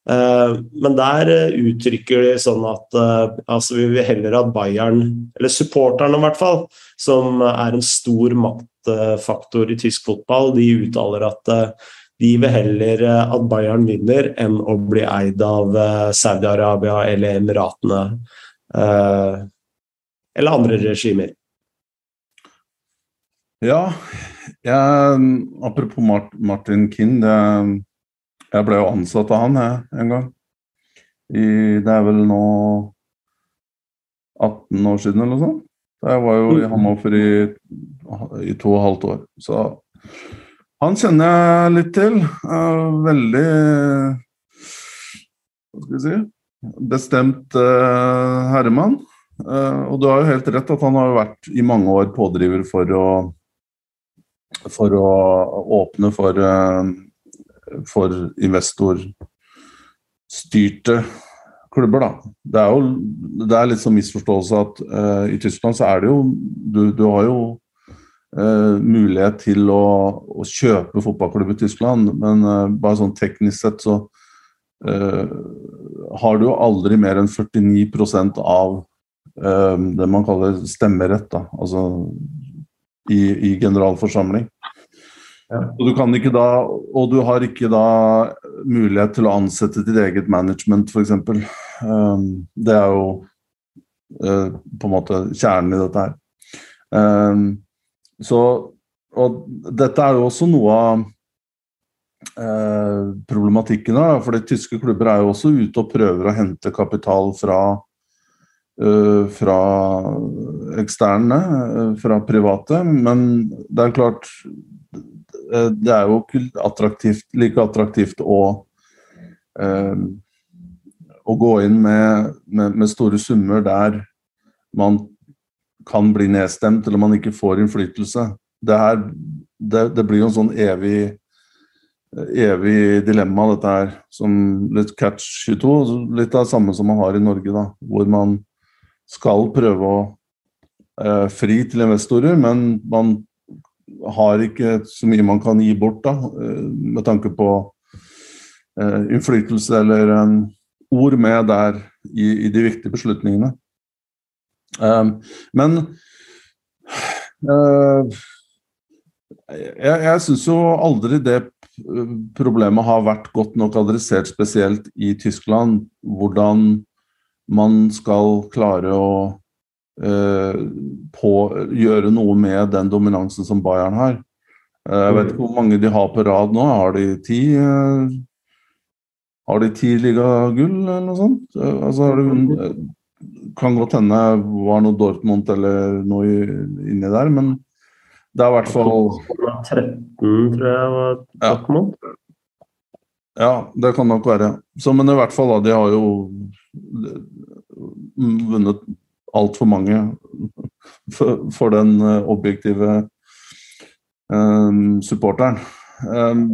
Eh, men der uttrykker de sånn at eh, altså vi vil heller at Bayern, eller supporterne i hvert fall, som er en stor maktfaktor i tysk fotball, de uttaler at de vil heller at Bayern vinner enn å bli eid av Saudi-Arabia eller Emiratene eller andre regimer. Ja, jeg, apropos Martin Kinn. Det, jeg ble jo ansatt av han jeg, en gang. I, det er vel nå 18 år siden eller noe sånt. Jeg var jo i mm. Hannover i, i to og et halvt år. Så han kjenner jeg litt til. Veldig Hva skal vi si bestemt uh, herremann. Uh, og du har jo helt rett at han har vært i mange år pådriver for å for å åpne for, eh, for investorstyrte klubber. Da. Det er jo det er litt sånn misforståelse at uh, i Tyskland så er det jo Du, du har jo uh, mulighet til å, å, kjøpe fotballklubb i Tyskland, men uh, bare sånn teknisk sett så har du jo aldri mer enn 49% av det man kaller stemmerett. Da. Altså i, i generalforsamling. Ja. Og, du kan ikke da, og du har ikke da mulighet til å ansette ditt eget management, f.eks. Um, det er jo uh, på en måte kjernen i dette her. Um, så, og dette er jo også noe av uh, problematikken. Da, for de tyske klubber er jo også ute og prøver å hente kapital fra Uh, fra eksterne, uh, fra private. Men det er klart Det er jo attraktivt, like attraktivt å, å gå inn med, med, med, store summer der man kan bli nedstemt, eller man ikke får innflytelse. Det, her, det, det blir jo en sånn evig evig dilemma, dette her. Som litt catch 22. Litt av det samme som man har i Norge, da. Hvor man skal prøve å eh, fri til investorer, men man har ikke så mye man kan gi bort, da. Eh, med tanke på eh, innflytelse eller ord med der i, i de viktige beslutningene. Um, men jeg, jeg syns jo aldri det problemet har vært godt nok adressert, spesielt i Tyskland. Hvordan man skal klare å eh, på, gjøre noe med den dominansen som Bayern har. Eh, jeg vet ikke hvor mange de har på rad nå. Har de ti eh, Har de ti ligagull, eller noe sånt? Eh, altså, har de, kan godt hende var noe Dortmund eller noe inni der, men det er i hvert fall 13, tror jeg var Dortmund. Ja. ja, det kan nok være. Så, men i hvert fall, da, de har jo vunnet altfor mange for, for, den eh, objektive um, supporteren. Um,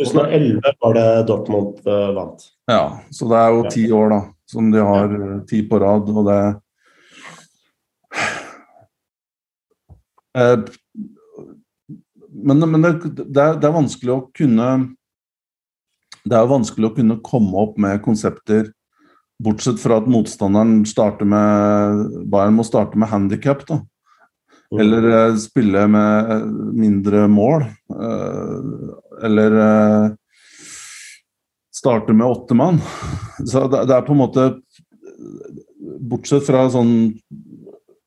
2011 var det Dortmund uh, vant. Ja, så det er jo ti år da, som de har ti på rad. og det uh, men, men det, det, er, det, er, vanskelig å kunne Det er vanskelig å kunne komme opp med konsepter Bortsett fra at motstanderen starter med Bayern må starte med handikap. da. Eller uh, spille med eh, mindre mål. Uh, eller starte med åtte mann. Så det, er på en måte Bortsett fra sånn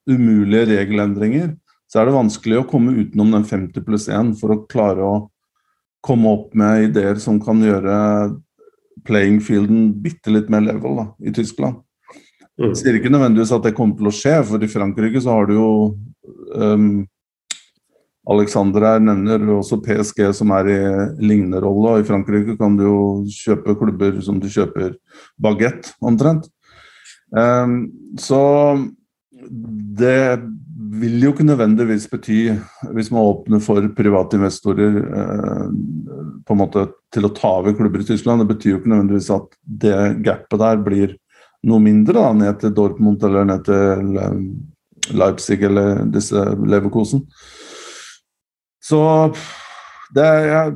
umulige regelendringer, så er det vanskelig å komme utenom den 50 pluss 1 for å klare å komme opp med ideer som kan gjøre playing fielden bitte litt mer level da, i Tyskland. Mm. Jeg sier ikke nødvendigvis at det kommer til å skje, for i Frankrike så har du jo um, Alexander her nevner også PSG som er i lignende rolle. og I Frankrike kan du jo kjøpe klubber som du kjøper bagett, omtrent. Um, så det vil jo ikke nødvendigvis bety, hvis man åpner for private investorer eh, på en måte til å ta over klubber i Tyskland, det betyr jo ikke nødvendigvis at det gapet der blir noe mindre, da, ned til Dortmund eller ned til eh, Leipzig eller disse Leverkosen. Så det jeg,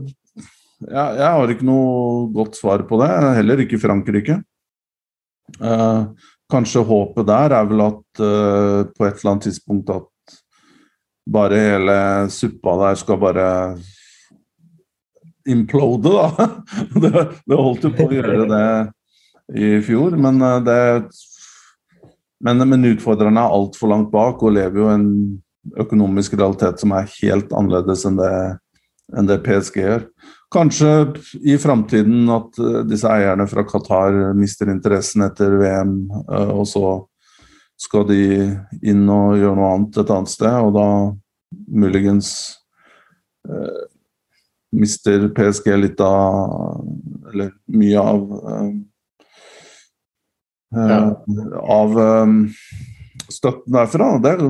jeg, jeg, har ikke noe godt svar på det, heller ikke Frankrike. Uh, Kanskje håpet der er vel at uh, på et eller annet tidspunkt at bare hele suppa der skal bare implode, da. det, det, holdt jo på å gjøre det i fjor, men uh, det men, men utfordrerne er altfor langt bak og lever jo en økonomisk realitet som er helt annerledes enn det, enn det PSG gjør. Kanskje i framtiden at eh, disse eierne fra Qatar mister interessen etter VM, eh, og så skal de inn og gjøre noe annet et annet sted, og da muligens eh, mister PSG litt av Eller mye av eh, ja. av eh, støtten derfra. Der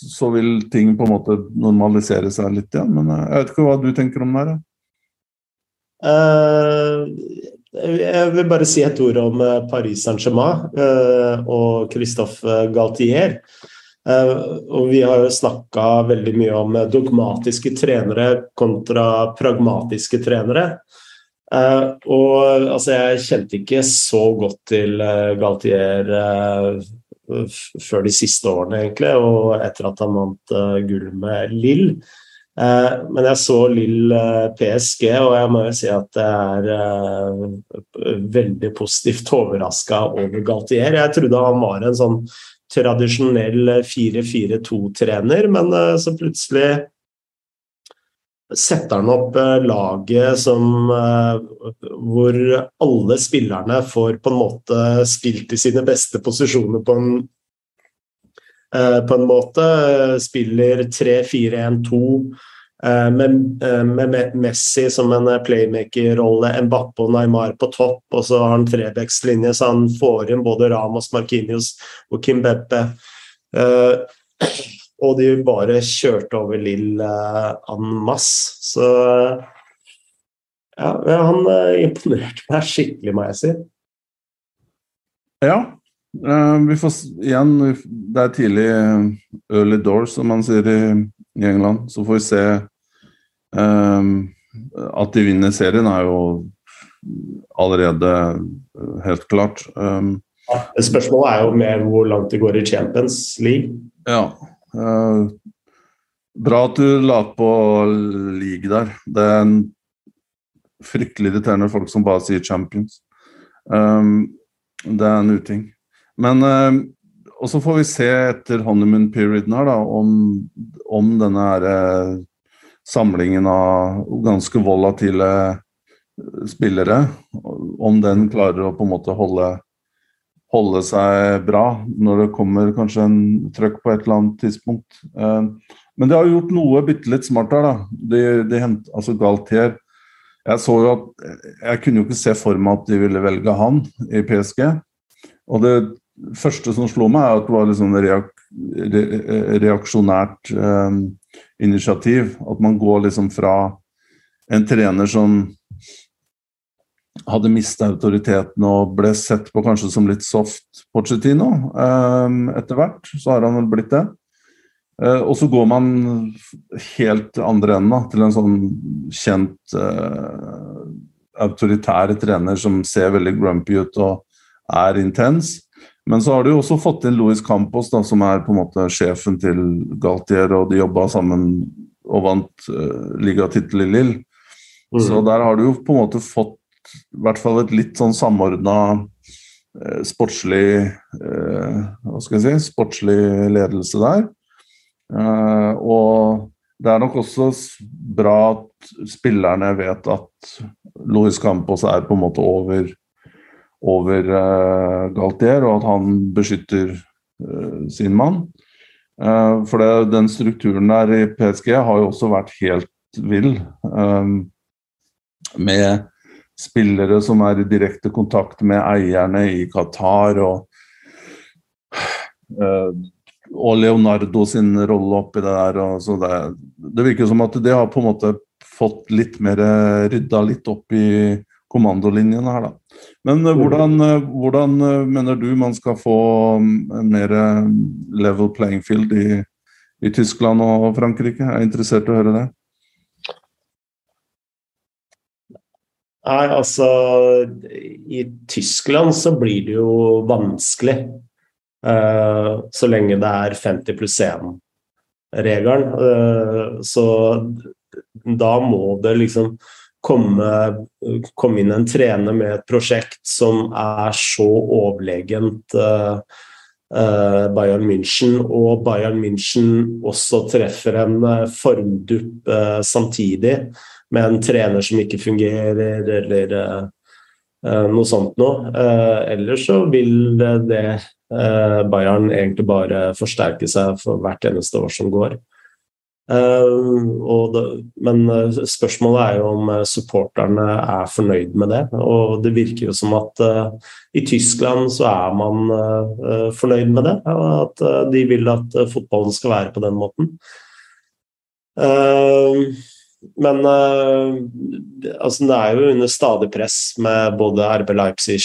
så vil ting på en måte normalisere seg litt igjen. Men jeg vet ikke hva du tenker om det her? Uh, jeg vil bare si et ord om eh, Paris Saint-Germain uh, og Christophe Galtier. Og vi har jo snakka veldig mye om dogmatiske trenere kontra pragmatiske trenere. Og altså, jeg kjente ikke så godt til Galtier før de siste årene, egentlig, og etter at han vant gull med Lill. Eh, men jeg så Lill eh, PSG, og jeg må jo si at jeg er eh, veldig positivt overraska over Galtier. Jeg trodde han var en sånn tradisjonell 4-4-2-trener, men så plutselig setter han opp laget som hvor alle spillerne får på en måte spilt i sine beste posisjoner på en Eh, på en måte. Spiller 3-4-1-2 eh, med, eh, med, Messi som en playmaker-rolle, Mbappe og Neymar på topp, og så har han trebekslinje, så han får inn både Ramos, Markinios og Kim Beppe. Og de bare kjørte over Lill en masse. Så ja, han imponerte meg skikkelig, må jeg si. Ja. vi får igjen Det er tidlig early doors, som man sier i, i England. Så får vi se um, at de vinner serien, er jo allerede helt klart. Um, Spørsmålet er jo mer hvor langt det går i Champions League. Ja. Uh, bra at du la på league der. Det er en fryktelig irriterende folk som bare sier Champions. Um, det er en uting. Men uh, Og så får vi se etter honeymoon perioden her, da, om, om denne her, uh, samlingen av ganske volatile spillere, om den klarer å på en måte holde holde seg bra når det kommer kanskje en trøkk på et eller annet tidspunkt. Uh, men de har gjort noe bitte litt smart her, da. De, de hent, altså Galtier Jeg så jo at Jeg kunne jo ikke se for meg at de ville velge han i PSG. Og det første som slo meg, er at det var sånn reak, re, reaksjonært eh, initiativ. At man går liksom fra en trener som hadde mista autoriteten og ble sett på kanskje som litt soft Pochettino um, etter hvert. Så har han vel blitt det. Uh, og så går man helt andre enden til en sånn kjent uh, autoritær trener som ser veldig grumpy ut og er intens. Men så har de jo også fått inn Louis Campos, da, som er på en måte sjefen til Galtier, og de jobba sammen og vant uh, ligatittel i Lill. Mm. Så der har du jo på en måte fått i hvert fall et litt sånn samordna uh, sportslig uh, Hva skal jeg si sportslig ledelse der. Uh, og det er nok også bra at spillerne vet at Louis Campos er på en måte over over Galtier, og at han beskytter sin mann. For det, den strukturen der i PSG har jo også vært helt vill. Med spillere som er i direkte kontakt med eierne i Qatar og og Leonardo sin rolle oppi det der. Det, det virker som at det har på en måte fått litt mer rydda litt opp i kommandolinjene her, da. Men uh, hvordan, uh, hvordan mener du man skal få um, mer level playing field i, i, Tyskland og Frankrike? Jeg er interessert i å høre det. Nei, altså I Tyskland så blir det jo vanskelig. så lenge det er 50 pluss 1-regelen. så da må det liksom komme, komme, inn en trener med et prosjekt som er så overlegent uh, uh, Bayern München, og Bayern München også treffer en uh, formdupp samtidig, med en trener som ikke fungerer, eller noe sånt noe. ellers så vil det Bayern egentlig bare forsterke seg for hvert eneste år som går. Uh, det, men spørsmålet er jo om supporterne er fornøyd med det. Og det virker jo som at uh, i Tyskland så er man uh, fornøyd med det. At de vil at fotballen skal være på den måten. Men altså, det er jo under stadig press med både RB Leipzig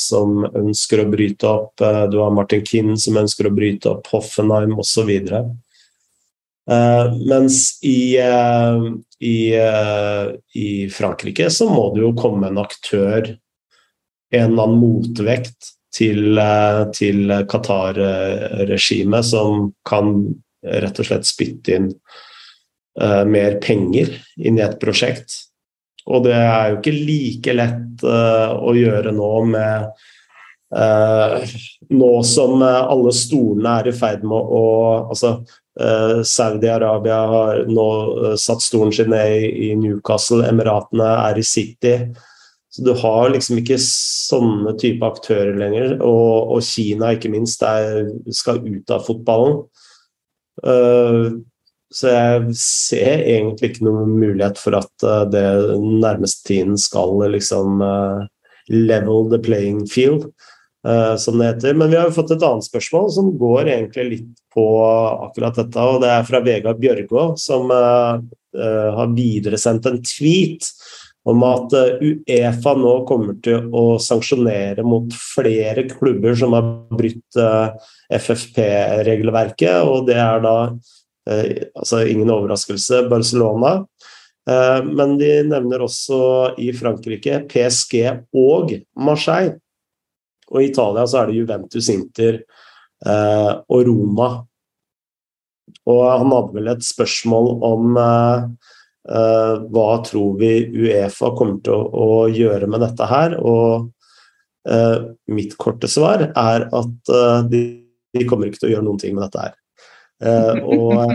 som ønsker å bryte opp, du har Martin Kinn som ønsker å bryte opp Hoffenheim osv. Uh, mens i, uh, i, uh, i, Frankrike så må det jo komme en aktør, en eller annen motvekt til, til Qatar-regimet, som kan rett og slett spytte inn mer penger inn i et prosjekt. Og det er jo ikke like lett å gjøre nå med Nå som alle stolene er i ferd med å altså, Uh, Saudi-Arabia har nå uh, satt stolen sin ned i Newcastle, Emiratene er i City. Så du har liksom ikke sånne type aktører lenger. Og, og Kina, ikke minst, er, skal ut av fotballen. Uh, så jeg ser egentlig ikke noen mulighet for at det nærmeste tiden skal liksom level the playing field. uh, som det heter. Men vi har jo fått et annet spørsmål som går egentlig litt på akkurat dette. og Det er fra Vegard Bjørgå, som har videresendt en tweet om at Uefa nå kommer til å sanksjonere mot flere klubber som har brutt FFP-regelverket, og det er da altså ingen overraskelse Barcelona. Men de nevner også i Frankrike PSG og Marseille. Og i Italia så er det Juventus, Inter eh, og Roma. Og han hadde vel et spørsmål om eh, eh, hva tror vi Uefa kommer til å, å gjøre med dette her. Og uh, mitt korte svar er at uh, de, de, kommer ikke til å gjøre noen ting med dette her. Eh, og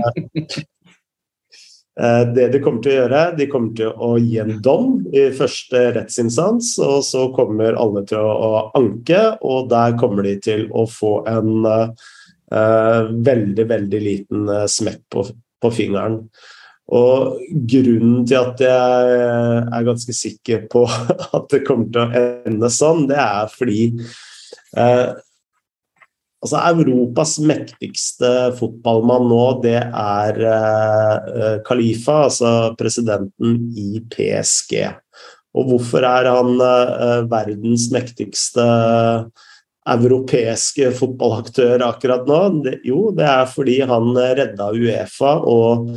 Eh, det de kommer til å gjøre, de kommer til å gi en dom i første rettsinstans, og så kommer alle til å anke, og der kommer de til å få en uh, veldig, veldig liten smekk på, på, fingeren. Og grunnen til at jeg er ganske sikker på at det kommer til å ende sånn, det er fordi uh, Altså Europas mektigste fotballmann nå, det er uh, Khalifa, altså presidenten i PSG. Og hvorfor er han uh, verdens mektigste europeiske fotballaktør akkurat nå? Det, jo, det er fordi han redda Uefa og,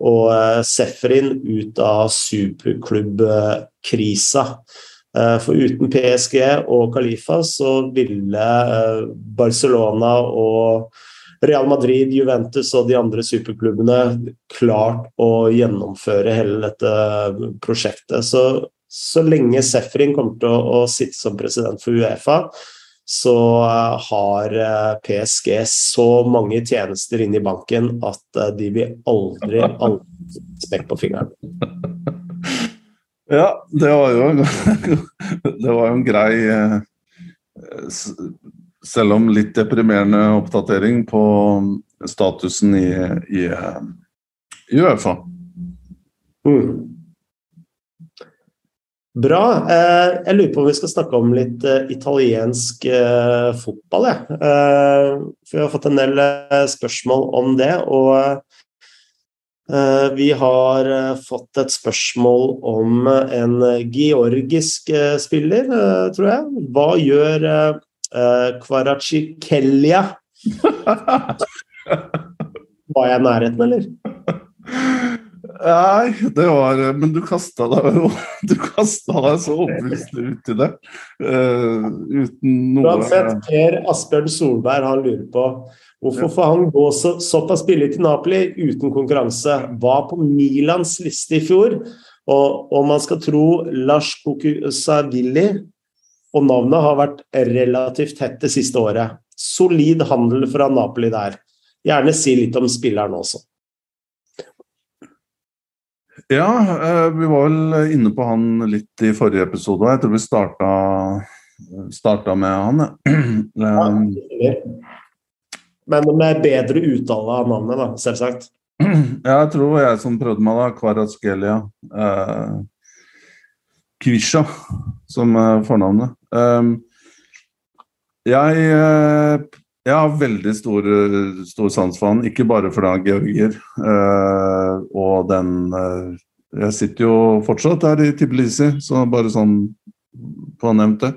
og uh, Sefrin ut av superklubbkrisa. Eh, for uten PSG og Khalifa så ville eh, Barcelona og Real Madrid, Juventus og de andre superklubbene klart å gjennomføre hele dette prosjektet. Så, så lenge Sefrin kommer til å, å, sitte som president for Uefa, så uh, har PSG så mange tjenester inne i banken at de vil aldri, aldri spekk på fingeren. Ja, det var jo det var en grei eh, Selv om litt deprimerende oppdatering på statusen i, i, i Uefa. Mm. Bra. Eh, jeg lurer på om vi skal snakke om litt eh, italiensk fotball. Jeg. For vi har fått en del spørsmål om det. og Eh, vi har eh, fått et spørsmål om en georgisk eh, spiller, tror jeg. Hva gjør Kvarachikelia? Var jeg i nærheten, eller? Nei, det var Men du kasta deg jo Du kasta deg så overbevisende uti det. Uh, uten noe Uansett, Per Asbjørn Solberg han lurer på Hvorfor får han gå så, såpass billig til Napoli uten konkurranse? Var på Milans liste i fjor, og om man skal tro Lars Kukusavilli og navnet har vært relativt tett det siste året. Solid handel fra Napoli der. Gjerne si litt om spilleren også. Ja, eh, vi var vel inne på han litt i forrige episode. Jeg tror vi starta, starta med han. Ja, men med bedre uttale av navnet, da, selvsagt. Ja, jeg tror jeg som prøvde meg, da. Kvaraskelia. Eh, Kvisha, som er fornavnet. Um, jeg, eh, jeg, har veldig stor, stor sans for han, ikke bare fordi han er georgier. Eh, og den uh, Jeg sitter jo fortsatt her i Tbilisi, så bare sånn på nevnt det.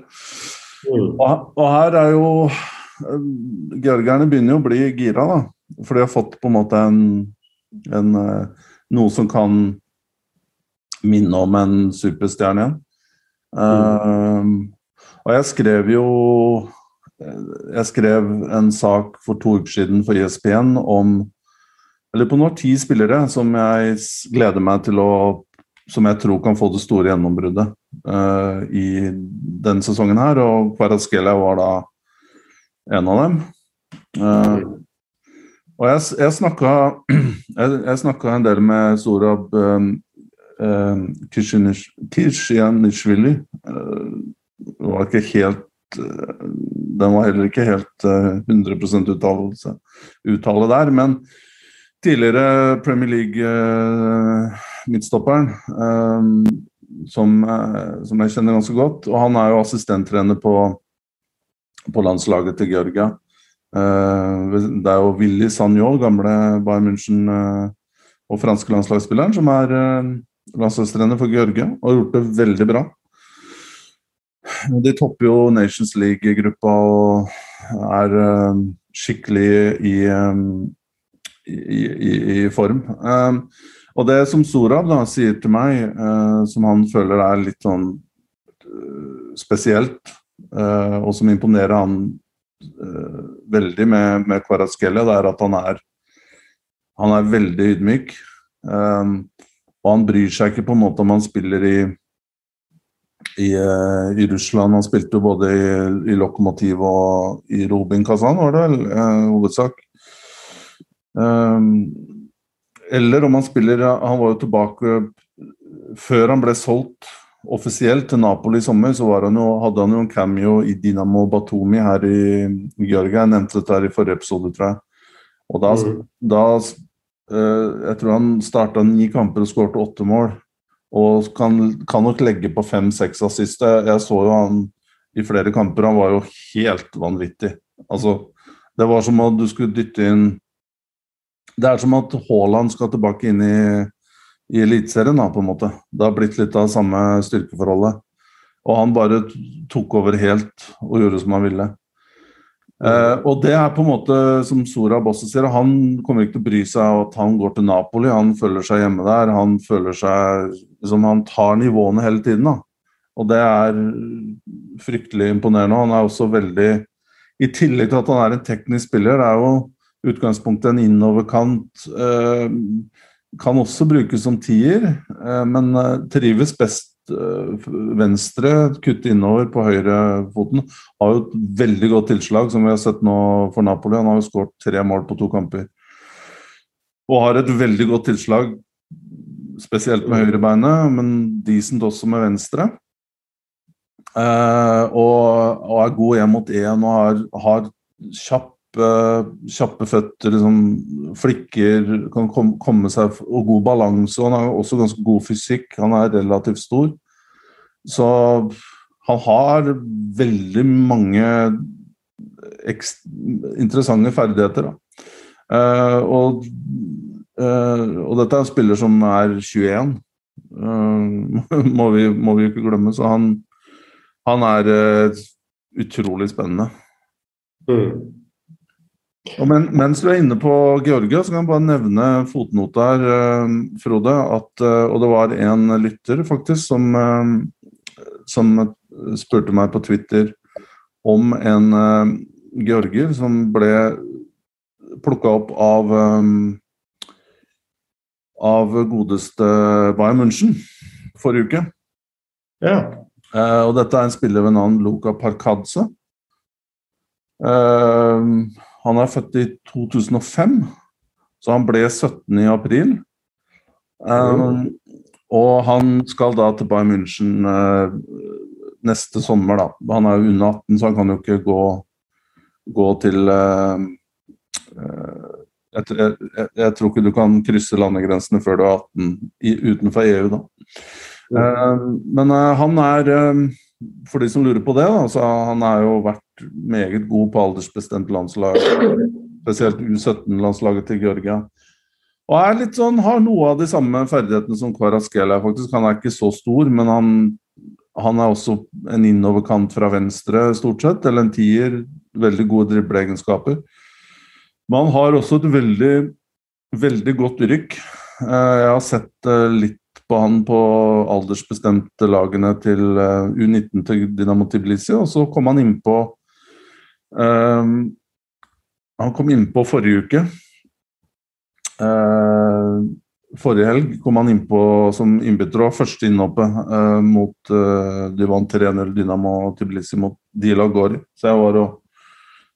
Mm. Og, og her er jo Georgierne begynner jo å bli gira, da. For de har fått på en måte en, en, eh, noe som kan minne om en superstjerne igjen. Mm. Uh, og jeg skrev jo Jeg skrev en sak for to uker siden for ISPN om Eller på noen ti spillere som jeg gleder meg til å Som jeg tror kan få det store gjennombruddet uh, i denne sesongen her. Og Kvaraskelia var da en av dem. Uh, og jeg, jeg snakka en del med Sorab um, um, Kishianishvili. Uh, var ikke helt uh, Den var heller ikke helt uh, 100 uttalelse, uttale der, men tidligere Premier League-midtstopperen uh, som, som, jeg kjenner ganske godt. Og han er jo assistenttrener på på landslaget til Georgia. Eh, det er jo Willy Sagnol, gamle Bayern München og franske landslagsspilleren, som er landslagstrener for Georgia og har gjort det veldig bra. De topper jo Nations League-gruppa og er skikkelig i, i, i, i form. Og det som Sorab da sier til meg, som han føler er litt sånn spesielt, og som imponerer han veldig med, med Kvaratskhelia, det er at han er, han er veldig ydmyk. og han bryr seg ikke på en måte om han spiller i i, i, Russland. Han spilte jo både i, i Lokomotiv og i Robin Kazan, var det vel, eh, hovedsak. Um, eller om han spiller Han var jo tilbake Før han ble solgt offisielt til Napoli i sommer, så han jo, hadde han jo en cameo i Dinamo Batumi her i Georgia. Jeg nevnte dette her i forrige episode, tror jeg. Og da, mm. da uh, Jeg tror han starta ni kamper og skårte åtte mål. Og kan, kan nok legge på fem-seks assist. Jeg så jo han i flere kamper, han var jo helt vanvittig. Altså, det var som at du skulle dytte inn det er som at Haaland skal tilbake inn i, i Eliteserien, på en måte. Det har blitt litt av samme styrkeforholdet. Og han bare tok over helt og gjorde som han ville. Eh, og det er på en måte, som Sora Bosse sier, han kommer ikke til å bry seg av at han går til Napoli. Han føler seg hjemme der. Han føler seg liksom, Han tar nivåene hele tiden. da. Og det er fryktelig imponerende. Han er også veldig I tillegg til at han er en teknisk spiller, det er jo utgangspunktet en innoverkant. Eh, kan også brukes som tier, eh, men eh, trives best venstre, kutte innover på høyrefoten. Har jo et veldig godt tilslag, som vi har sett nå for Napoli. Han har jo skåret tre mål på to kamper. Og har et veldig godt tilslag, spesielt med høyrebeinet, men decent også med venstre. Eh, og, og, er god én mot én og har, har kjapp kjappe føtter, liksom, flikker, kan komme seg og god balanse. Han har også ganske god fysikk. Han er relativt stor. Så han har veldig mange interessante ferdigheter. Uh, og, uh, og, dette er en spiller som er 21, uh, eh, må, vi, må vi ikke glemme. Så han, han er utrolig spennende. Mm. Men, mens du er inne på Georgia, så kan jeg bare nevne fotnota her, eh, Frode. At, eh, og det var en lytter faktisk som, eh, som spurte meg på Twitter om en georgier som ble plukka opp av av godeste Bayern München forrige uke. Ja. og dette er en spiller ved navn Luka Parkadze. Uh, han er født i 2005, så han ble 17 i april. Um, og han skal da til Bayern München uh, neste sommer, da. Han er jo under 18, så han kan jo ikke gå, gå til uh, uh, jeg, jeg, jeg, tror ikke du kan krysse landegrensene før du er 18 i, utenfor EU, da. men han er for de som lurer på det, da, så han har jo vært meget god på aldersbestemt landslag. Spesielt U17-landslaget til Georgia. Og er litt sånn, har noe av de samme ferdighetene som Kvaraskela, faktisk. Han er ikke så stor, men han, han er også en innoverkant fra venstre, stort sett. Eller en tier. Veldig gode dribleegenskaper. Men han har også et veldig, veldig godt rykk. Eh, jeg har sett eh, litt på han på aldersbestemte lagene til uh, U19 til Dynamo Tbilisi, og så kom han innpå um, Han kom innpå forrige uke. Uh, forrige helg kom han innpå som innbytter og første innhoppet uh, mot uh, De vant 3-0 Dynamo Tbilisi mot Dila Gori. Så jeg var og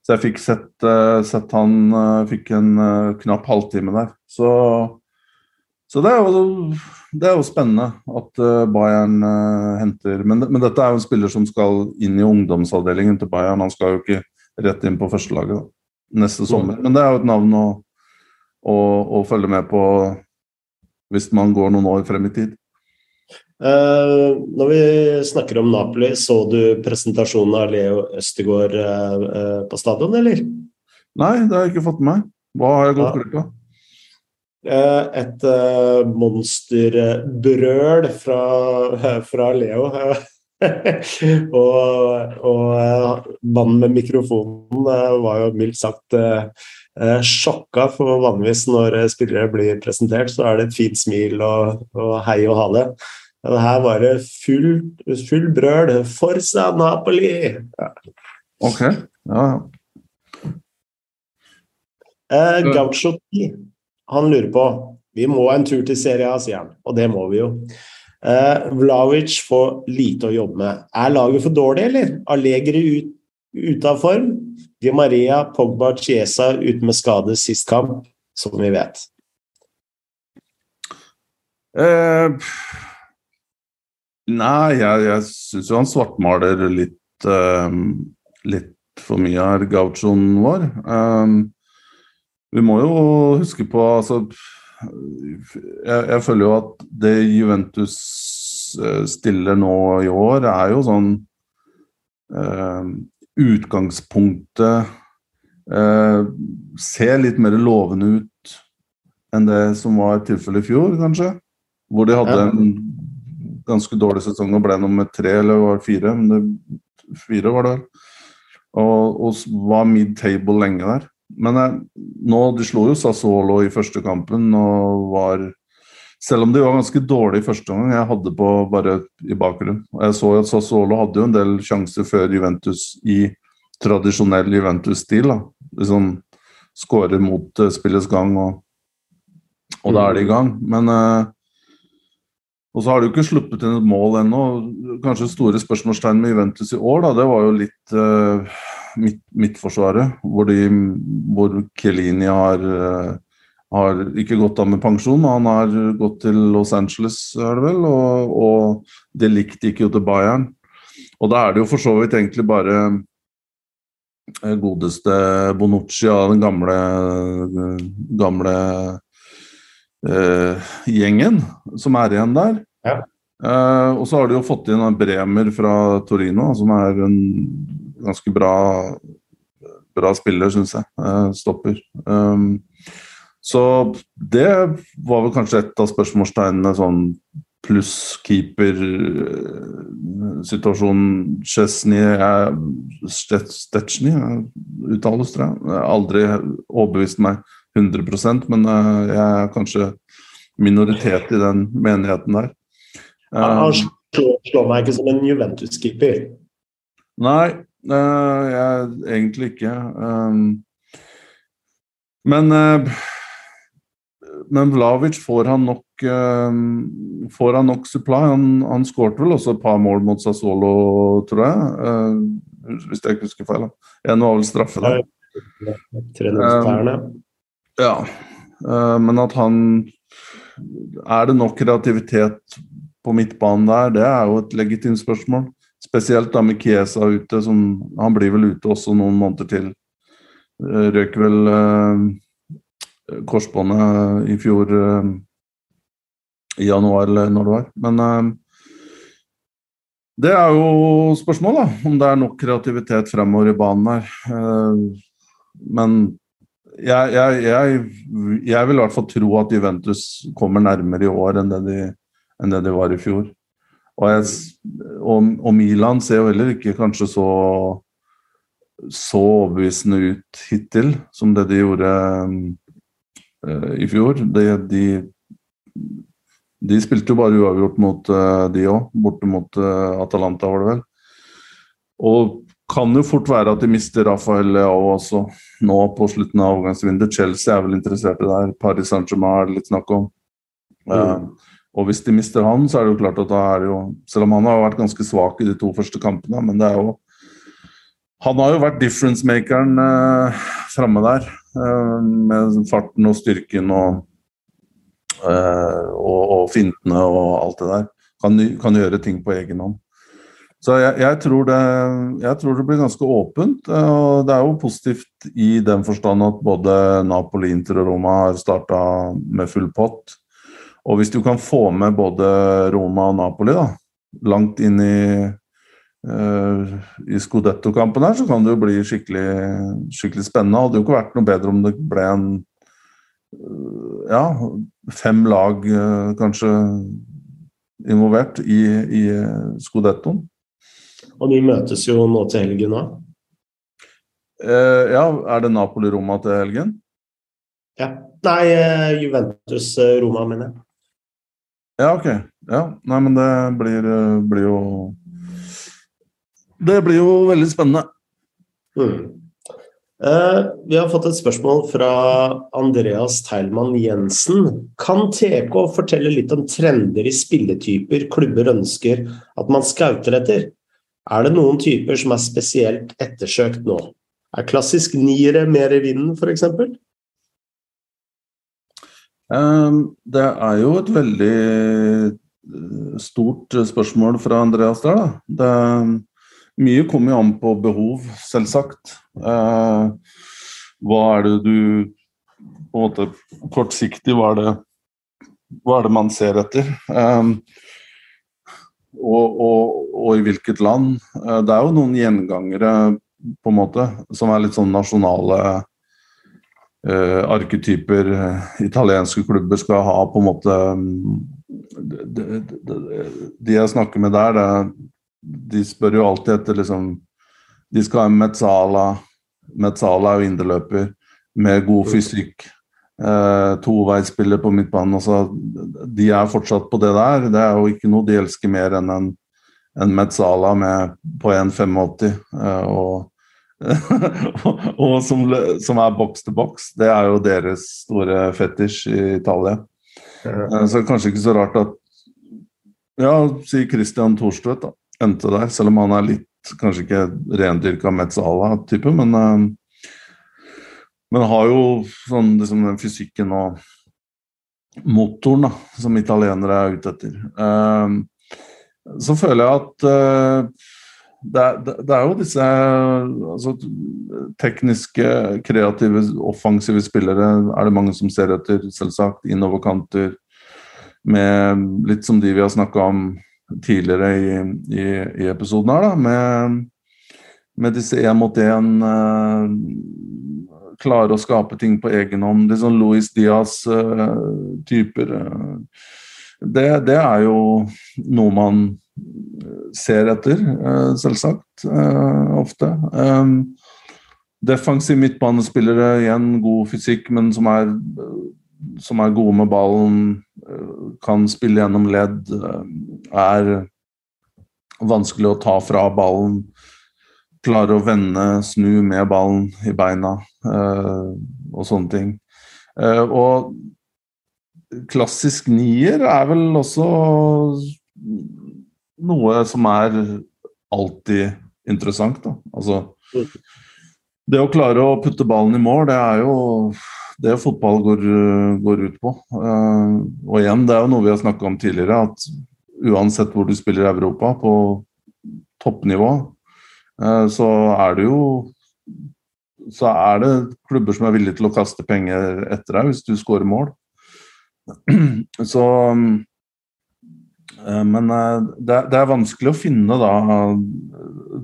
så jeg fikk sett, sett han fikk en knapp halvtime der. Så så det er, jo, det er jo, spennende at uh, Bayern uh, henter men, men, dette er jo en spiller som skal inn i ungdomsavdelingen til Bayern. Han skal jo ikke rett inn på førstelaget neste sommer. Men det er jo et navn å, å, å, følge med på hvis man går noen år frem i tid. Uh, når vi snakker om Napoli, så du presentasjonen av Leo Østegård uh, uh, på stadion, eller? Nei, det har jeg ikke fått med meg. Hva har jeg gått glipp av? Et monsterbrøl fra, fra Leo. og, og mannen med mikrofonen var jo mildt sagt sjokka, for vanligvis når spillere blir presentert, så er det et fint smil og, og hei og ha det. Men her var det full, full brøl. Forza Napoli! Ja. Ok, ja, ja. Eh, Gaucho han lurer på Vi må en tur til Serie A, sier han. Og det må vi jo. Eh, Vlavic får lite å jobbe med. Er laget for dårlig, eller? Allegri ut, ute av form? Di Maria, Pogba, Chiesa ute med skade sist kamp, som vi vet. Eh, Nei, jeg, jeg syns jo han svartmaler litt, eh, litt for mye her, gauchoen vår. Um, vi må jo huske på altså jeg, jeg, føler jo at det Juventus uh, stiller nå i år, er jo sånn eh, Utgangspunktet eh, ser litt mer lovende ut enn det som var tilfellet i fjor, kanskje. Hvor de hadde ja. en ganske dårlig sesong og ble nummer tre eller var fire. Men det, fire var det vel. Og, og var mid-table lenge der. Men jeg, nå, du slo jo Sassuolo i første kampen og var Selv om de var ganske dårlige første gang, jeg hadde på bare i bakgrunnen. Jeg så at Sassuolo hadde jo en del sjanser før Juventus i tradisjonell Juventus-stil. Liksom skårer mot uh, spillets gang, og, og da er de i gang. Men eh, og så har de jo ikke sluppet inn et mål ennå. Kanskje store spørsmålstegn med Juventus i år, da, det var jo litt uh, midt, midtforsvaret. Hvor, de, hvor Chiellini har, uh, har, ikke gått av med pensjon. Han har gått til Los Angeles, er det vel, og, og det likte ikke jo til Bayern. Og da er det jo for så vidt egentlig bare eh, godeste Bonucci av den gamle, gamle eh, gjengen som er igjen der. Ja. Uh, og så har de jo fått inn Bremer fra Torino, som er en ganske bra, bra spiller, syns jeg. Uh, stopper. Um, så det var vel kanskje et av spørsmålstegnene sånn pluss keeper-situasjonen Chesney Stetsjny uttales, tror jeg. jeg aldri overbevist meg 100% men jeg er kanskje minoritet i den menigheten der. Han um, slår, slår, meg ikke som en Juventus-keeper. Nei, jeg, egentlig ikke. Um, men uh, men Vlavic, får han nok uh, Får han nok supply? Han, han skårte vel også et par mål mot Sassolo, tror jeg. Uh, hvis jeg ikke husker feil. En var vel straffe da. Um, ja. Men at han Er det nok kreativitet på midtbanen der, det er jo et legitimt spørsmål. Spesielt da med Kiesa ute, som han blir vel ute også noen måneder til. Eh, røk vel eh, korsbåndet i fjor eh, i januar, eller når det var. Men eh, det er jo spørsmål, da. Om det er nok kreativitet fremover i banen her. Eh, men jeg, jeg, jeg, jeg, vil i hvert fall tro at Juventus kommer nærmere i år enn det de enn det det var i fjor. Og, jeg, og, og Milan ser jo heller ikke kanskje så så overbevisende ut hittil som det de gjorde uh, i fjor. De, de, de, spilte jo bare uavgjort mot uh, de òg, borte mot uh, Atalanta, var det vel. Og kan jo fort være at de mister Rafael Leao også nå på slutten av overgangsvinduet. Chelsea er vel interessert i det her. Paris Saint-Germain er det litt snakk om. Mm. Og hvis de mister han, så er det jo klart at da er det jo Selv om han har vært ganske svak i de to første kampene, men det er jo Han har jo vært difference-makeren eh, framme der. Eh, med farten og styrken og, eh, og, og, fintene og alt det der. Kan, kan gjøre ting på egen hånd. Så jeg, jeg, tror det, jeg, tror det, blir ganske åpent. Eh, og Det er jo positivt i den forstand at både Napoli, Inter og Roma har starta med full pott. Og hvis du kan få med både Roma og Napoli da, langt inn i, uh, i Scudetto-kampen her, så kan det jo bli skikkelig, skikkelig spennende. Hadde jo ikke vært noe bedre om det ble en uh, ja, fem lag uh, kanskje involvert i, i Scudettoen. Og de møtes jo nå til helgen òg. ja, er det Napoli-Roma til helgen? Ja. Nei, Juventus-Roma, mener jeg. Ja, ok. Ja, Nei, men det blir, blir jo Det blir jo veldig spennende. Mm. Uh, vi har fått et spørsmål fra Andreas Teilmann Jensen. Kan TK fortelle litt om trender i spilletyper klubber ønsker at man scouter etter? Er det noen typer som er spesielt ettersøkt nå? Er klassisk niere mer i vinden, f.eks.? Ehm, det er jo et veldig eh, stort spørsmål fra Andreas der, da. Det, mye kommer jo an på behov, selvsagt. Ehm, hva er det du på en måte Kortsiktig, hva er det, hva er det man ser etter? Ehm, og, og, og, i hvilket land. Eh, det er jo noen gjengangere på en måte, som er litt sånn nasjonale uh, arketyper italienske klubber skal ha på en måte De, de, de jeg snakker med der, det, de spør jo alltid etter liksom De skal ha en Metzala. Mezzala er jo indreløper med god fysikk. Uh, Toveisspiller på midtbanen. Altså, de er fortsatt på det der. Det er jo ikke noe de elsker mer enn en, en Metzala med, på 1,85. Uh, og og som, som, er boks til boks. Det er jo deres store fetisj i Italia. Ja. Så kanskje ikke så rart at Ja, si Christian Thorstvedt da, endte der, selv om han er litt kanskje ikke rendyrka Metzala-type, men uh, men har jo sånn liksom den fysikken og motoren da, som italienere er ute etter. Uh, så føler jeg at det, det, det, er jo disse altså, tekniske, kreative, offensive spillere er det mange som ser etter, selvsagt. Innoverkanter med litt som de vi har snakka om tidligere i, i, i, episoden her, da. Med, med disse én mot én uh, klare å skape ting på egen hånd. Litt sånn Louis Diaz-typer. Uh, uh, det, det er jo noe man ser etter, eh, selvsagt. Eh, ofte. Defensive midtbanespillere, igjen god fysikk, men som er, som er gode med ballen, eh, kan spille gjennom ledd, er vanskelig å ta fra ballen. Klare å vende, snu med ballen i beina og sånne ting. Og klassisk nier er vel også noe som er alltid interessant. Da. Altså, det å klare å putte ballen i mål, det er jo det fotball går, går ut på. Uh, og igjen, det er jo noe vi har snakka om tidligere, at uansett hvor du spiller i Europa, på toppnivå, uh, så er det jo så er det klubber som er villige til å kaste penger etter deg hvis du skårer mål. Så Eh, men eh, det, er vanskelig å finne da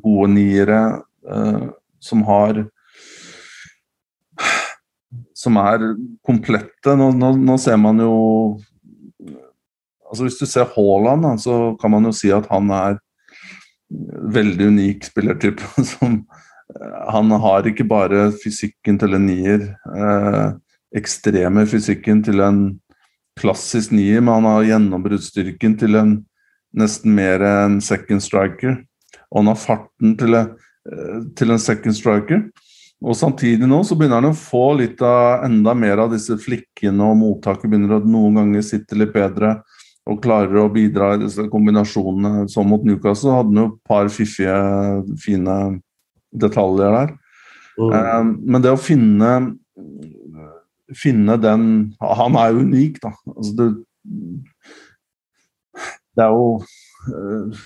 gode niere eh, som har Som er komplette. Nå, nå, nå, ser man jo altså Hvis du ser Haaland, så kan man jo si at han er veldig unik spillertype. Som, han har ikke bare fysikken til en nier, eh, ekstreme fysikken til en klassisk nier, men han har gjennombruddsstyrken til en nesten mer en second striker. Og han har farten til, eh, til en second striker. Og samtidig nå så begynner han å få litt av enda mer av disse flikkene, og mottaket begynner å noen ganger sitte litt bedre og klarer å bidra i disse kombinasjonene. Som mot Newcastle hadde han jo et par fiffige, fine detaljer der. Mm. Um, men det å finne finne den Han er jo unik, da. Altså det, det, er jo uh,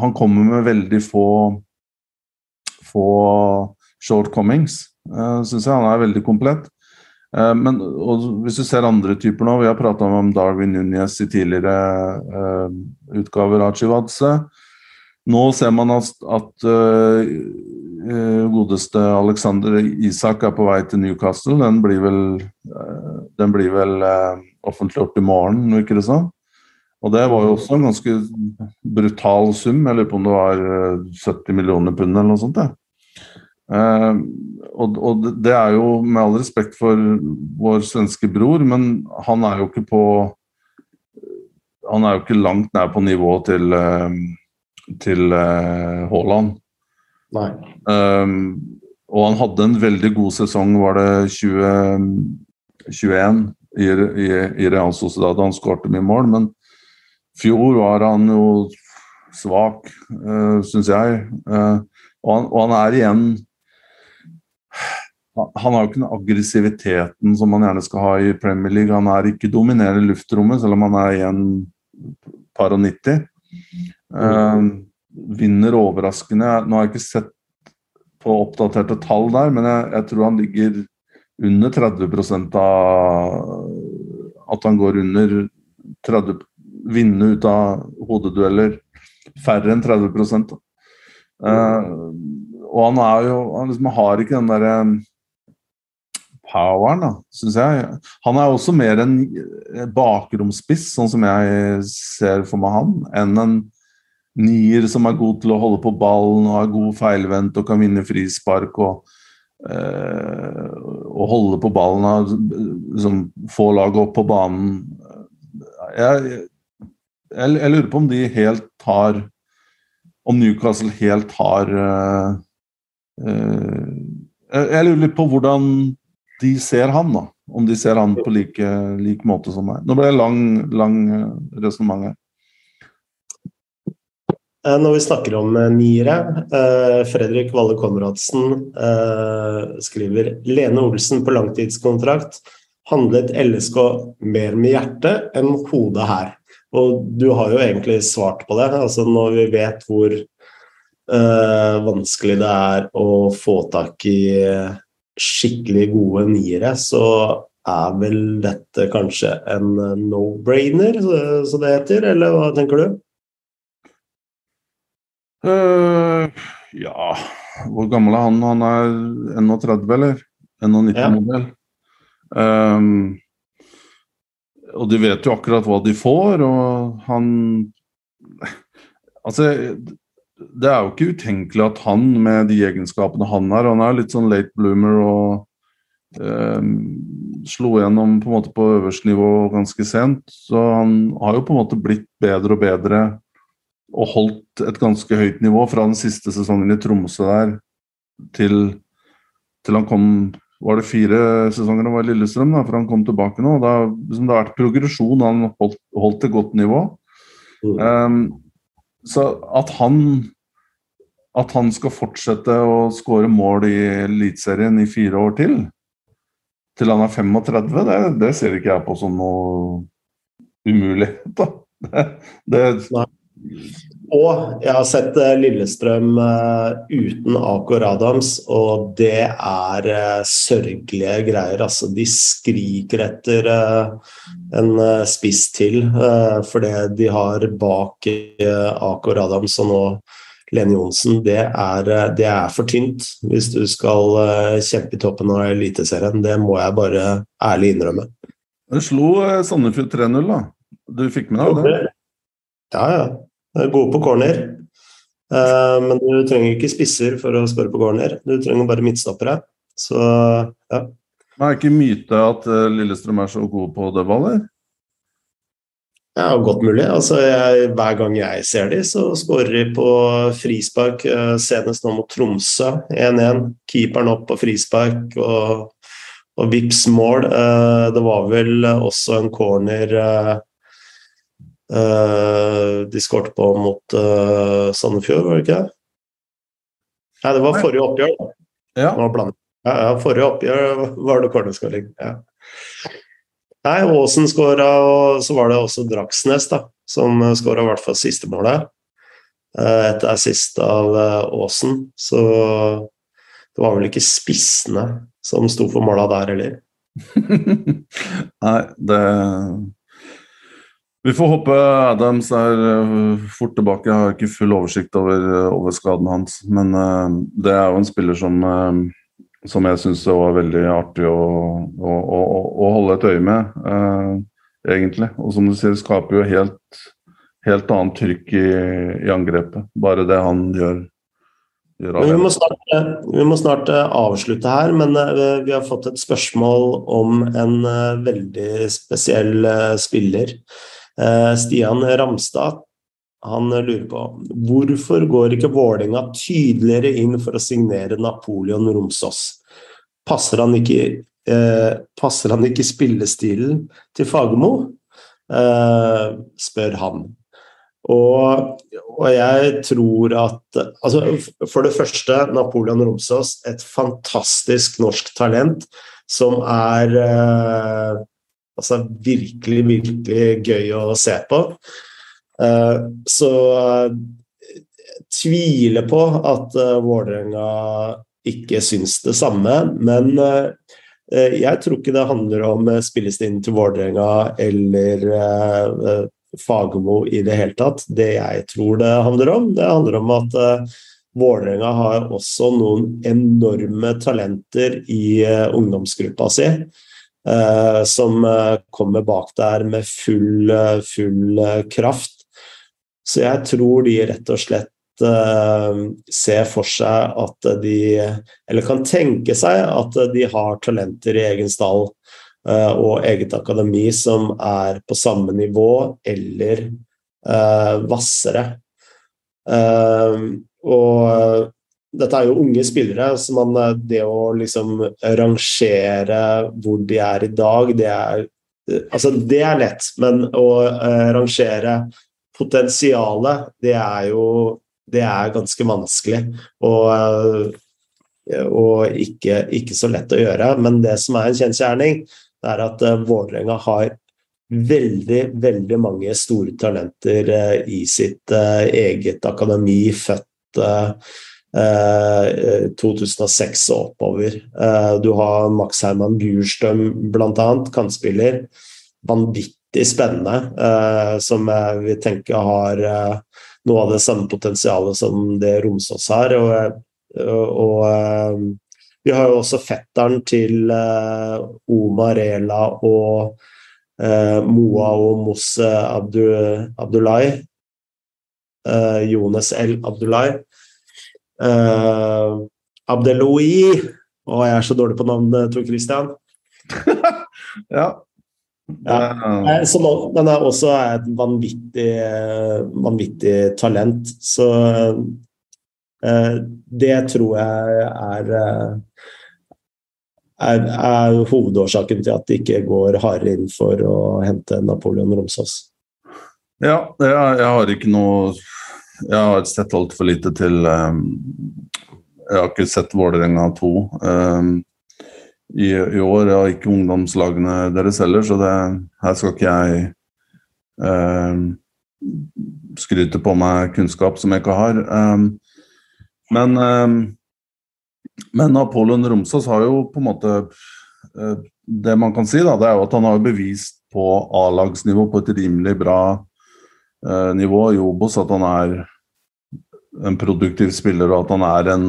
Han kommer med veldig få få shortcomings, uh, eh, syns jeg. Han er veldig komplett. Eh, men hvis du ser andre typer nå, vi har prata om Darwin Núñez i tidligere uh, utgaver av Chivadze. Nå ser man at, at uh, godeste Alexander Isak er på vei til Newcastle. Den blir vel, uh, den blir vel offentliggjort i morgen, virker det som. Og det var jo også en ganske brutal sum. Jeg lurer på om det var 70 millioner pund eller noe sånt. Ja. Og, og, det er jo med all respekt for vår svenske bror, men han er jo ikke på Han er jo ikke langt nær på nivået til, til uh, Haaland. Nei. og han hadde en veldig god sesong, var det 2021 i, i, i Real Sociedad. Han skårte mye mål, men fjor var han jo svak, uh, syns jeg. Og han, og, han, er igjen han har jo ikke den aggressiviteten som man gjerne skal ha i Premier League. Han er ikke dominerende luftrommet, selv om han er igjen par og 90. Uh, vinner overraskende. Nå har jeg ikke sett på oppdaterte tall der, men jeg, jeg tror han ligger under 30 av At han går under 30 Vinne ut av hodedueller. Færre enn 30 uh, Og han er jo Han liksom har ikke den derre poweren, da, syns jeg. Han er også mer en bakromspiss, sånn som jeg ser for meg han, enn en nier som er god til å holde på ballen og er god feilvendt og kan vinne frispark og, eh, og holde på ballen og liksom, få laget opp på banen. Jeg, jeg, jeg, lurer på om de helt har Om Newcastle helt har uh, uh, Jeg lurer litt på hvordan de ser han, da. Om de ser han på like, like måte som meg. Nå ble det lang, lang eh, resonnement her. Eh, når vi snakker om eh, niere, Fredrik Valle Konradsen skriver Lene Olsen på langtidskontrakt. Handlet LSK mer med hjertet enn hodet her? Og du har jo egentlig svart på det. altså Når vi vet hvor vanskelig det er å få tak i skikkelig gode niere, så er vel dette kanskje en no-brainer, som det heter, eller hva tenker du? Uh, ja Hvor gammel er han? Han er 31, eller? 91-modell. Ja. Um, og de vet jo akkurat hva de får, og han Altså, det er jo ikke utenkelig at han, med de egenskapene han har Han er litt sånn late bloomer og um, slo gjennom på en måte på øverste nivå ganske sent. Så han har jo på en måte blitt bedre og bedre og holdt et ganske høyt nivå fra den siste sesongen i Tromsø der til, til han kom Var det fire sesonger det var i Lillestrøm, da, for han kom tilbake nå? Da, liksom det har vært progresjon, han holdt, holdt et godt nivå. Mm. Um, så at han at han skal fortsette å skåre mål i Eliteserien i fire år til, til han er 35, det, det ser ikke jeg på som noe umulighet. Da. Det, det... Og jeg har sett eh, Lillestrøm uh, uten Akor Adams, og det er uh, sørgelige greier. Altså, de skriker etter en spiss til, for det de har bak Akor Adams og nå Lene Johnsen, det er, det er, for tynt hvis du skal kjempe i toppen av Eliteserien. Det må jeg bare ærlig innrømme. Du slo Sandefjord 3-0, da. Du fikk med deg det? Ja, ja. Gode på corner. Uh, men du trenger ikke spisser for å spørre på corner. Du trenger bare midtstoppere. Så ja. Men er ikke myte at uh, Lillestrøm er så gode på dødball, eller? Ja, godt mulig. Altså, jeg, hver gang jeg ser de, så skårer de på frispark. Uh, senest nå mot Tromsø, 1-1. Keeperen opp på frispark og, og vips mål. det var vel også en corner de skårte på mot uh, Sandefjord, var det ikke? Nei, det var forrige oppgjør. Ja. Ja, ja, forrige oppgjør var det cornerskåring. Ja. Nei, Aasen skåra, og så var det også Dragsnes da, som skåra i hvert fall siste målet. Uh, etter assist av Aasen. Så det var vel ikke spissene som sto for måla der heller. Nei, det Vi får håpe Adams er uh, fort tilbake. Jeg har ikke full oversikt over, uh, over skaden hans. Men uh, det er jo en spiller som, som jeg syns var veldig artig å, å, å, å, holde et øye med, egentlig. Og som du sier, skaper jo helt, helt annet trykk i, i angrepet. Bare det han gjør vi må, snart, vi må, snart, avslutte her, men vi har fått et spørsmål om en veldig spesiell spiller. Eh, Stian Ramstad han lurer på hvorfor går ikke Vålerenga tydeligere inn for å signere Napoleon Romsås? Passer han ikke, eh, passer han ikke spillestilen til Fagermo? Eh, spør han. Og, og, jeg tror at altså, For det første, Napoleon Romsås, et fantastisk norsk talent som er eh, altså virkelig, virkelig gøy å se på. Uh, så uh, tviler på at uh, Vålerenga ikke syns det samme, men jeg tror ikke det handler om spillestilen til Vålerenga eller Fagermo i det hele tatt. Det jeg tror det handler om, det handler om at Vålerenga har også noen enorme talenter i ungdomsgruppa si. Eh, som eh, kommer bak der med full, eh, full kraft. Så jeg tror de rett og slett ser for seg at de Eller kan tenke seg at de har talenter i egen stall og eget akademi som er på samme nivå eller hvassere. og dette er jo unge spillere, så man, eh, det å liksom rangere hvor de er i dag, det er Altså, det er lett, men å uh, rangere potensialet, det er jo Det er ganske vanskelig. Og, uh, og ikke, ikke, så lett å gjøre. Men det som er en kjensgjerning, det er at uh, Vålerenga har veldig, veldig mange store talenter i sitt eget akademi, født 2006 og oppover. Eh, du har Max Herman Bjurstrøm bl.a., kantspiller. Vanvittig spennende, eh, som vi tenker har eh, noe av det samme potensialet som det Romsås har. Og, og, vi har jo også fetteren til Omar Ela og Moa og Mosse Abdullahi. Jonas L. Abdullahi Uh, Abdeloui Å, jeg er så dårlig på navnet, Tor Christian. ja. ja. Som men er også et vanvittig, vanvittig talent. Så uh, det tror jeg er, er, er hovedårsaken til at de ikke går hardere inn for å hente Napoleon Romsås. Ja, jeg, jeg har ikke noe jeg har sett altfor lite til um, Jeg har ikke sett Vålerenga 2 um, i, i, år. Jeg har ikke ungdomslagene deres heller, så det, her skal ikke jeg um, skryte på meg kunnskap som jeg ikke har. men men Apollon Romsås har jo på en måte uh, Det man kan si, da, det er jo at han har bevist på A-lagsnivå på et rimelig bra Eh, nivå i Obos at han er en produktiv spiller, og at han er en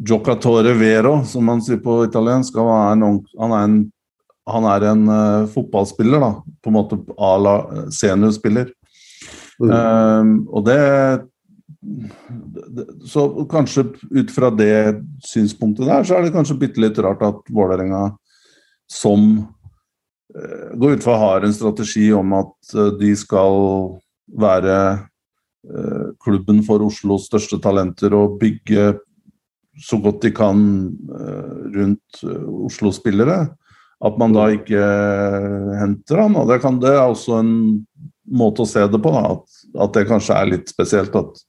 Giocatore vero, som man sier på italiensk. Han er en, han er en, han er en uh, fotballspiller, da. På en måte à la seniorspiller. Mm. Um, og det, det Så kanskje ut fra det synspunktet der, så er det kanskje bitte litt rart at Vålerenga som Eh, gå ut fra har en strategi om at eh, de skal være eh, klubben for Oslos største talenter og bygge så godt de kan rundt Oslo-spillere. At man da ikke henter han. Det, det, er også en måte å se det på. Da, at, at det kanskje er litt spesielt at,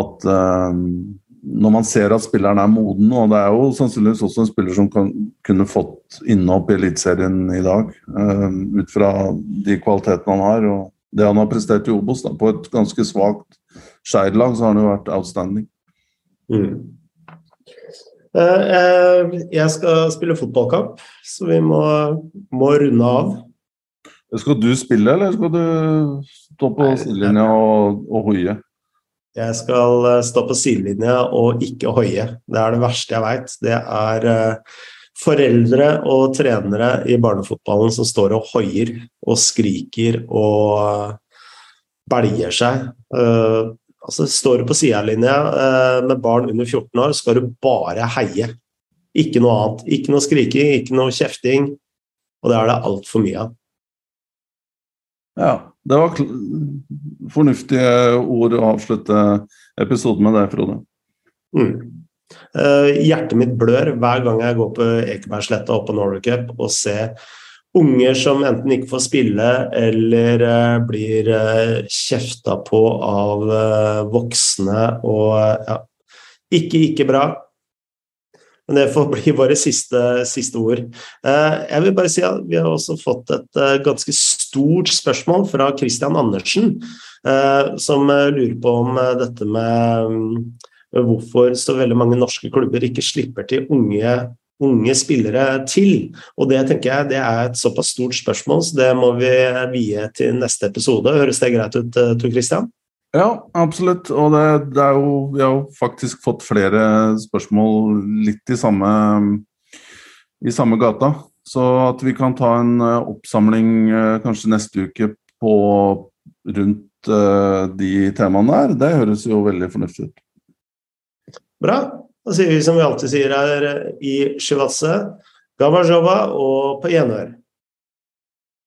at um, når man ser at spilleren er moden, og det er jo sannsynligvis også en spiller som kan, kunne fått innhopp i Eliteserien i dag, uh, ut fra de kvalitetene han har. og Det han har prestert i Obos, da, på et ganske svakt Skeid-lag, så har han jo vært outstanding. Mm. Uh, jeg skal spille fotballkamp, så vi må, må runde av. Skal du spille, eller skal du stå på sidelinja og, og hoie? Jeg skal eh, stå på sidelinja og ikke hoie. Det er det verste jeg veit. Det er uh, foreldre og trenere i barnefotballen som står og hoier og skriker og belger seg. Altså Står du på sidelinja med barn under 14 år, skal du bare heie. Ikke noe annet. Ikke noe skriking, ikke noe kjefting. Og det er det altfor mye av. Ja, det var fornuftige ord å avslutte episoden med det, Frode. Mm. Uh, hjertet mitt blør hver gang jeg går på Ekebergsletta og på Norway Cup og ser unger som enten ikke får spille eller uh, blir uh, kjefta på av voksne og ja, ikke, ikke bra. Men det får bli våre siste, siste ord. Eh, jeg vil bare si at Vi har også fått et eh, ganske stort spørsmål fra Christian Andersen, eh, som lurer på om dette med mm, hvorfor så veldig mange norske klubber ikke slipper til unge, unge spillere til. Og Det tenker jeg det er et såpass stort spørsmål, så det må vi vie til neste episode. Høres det greit ut, Tor Christian? Ja, absolutt. Og det, det er jo, vi har jo faktisk fått flere spørsmål litt i samme, i samme gata. Så at vi kan ta en uh, oppsamling uh, kanskje neste uke på rundt uh, de temaene der, det høres jo veldig fornuftig ut. Bra. Da sier vi som vi alltid sier her i Shivatse, Gabajova og på gjenhør.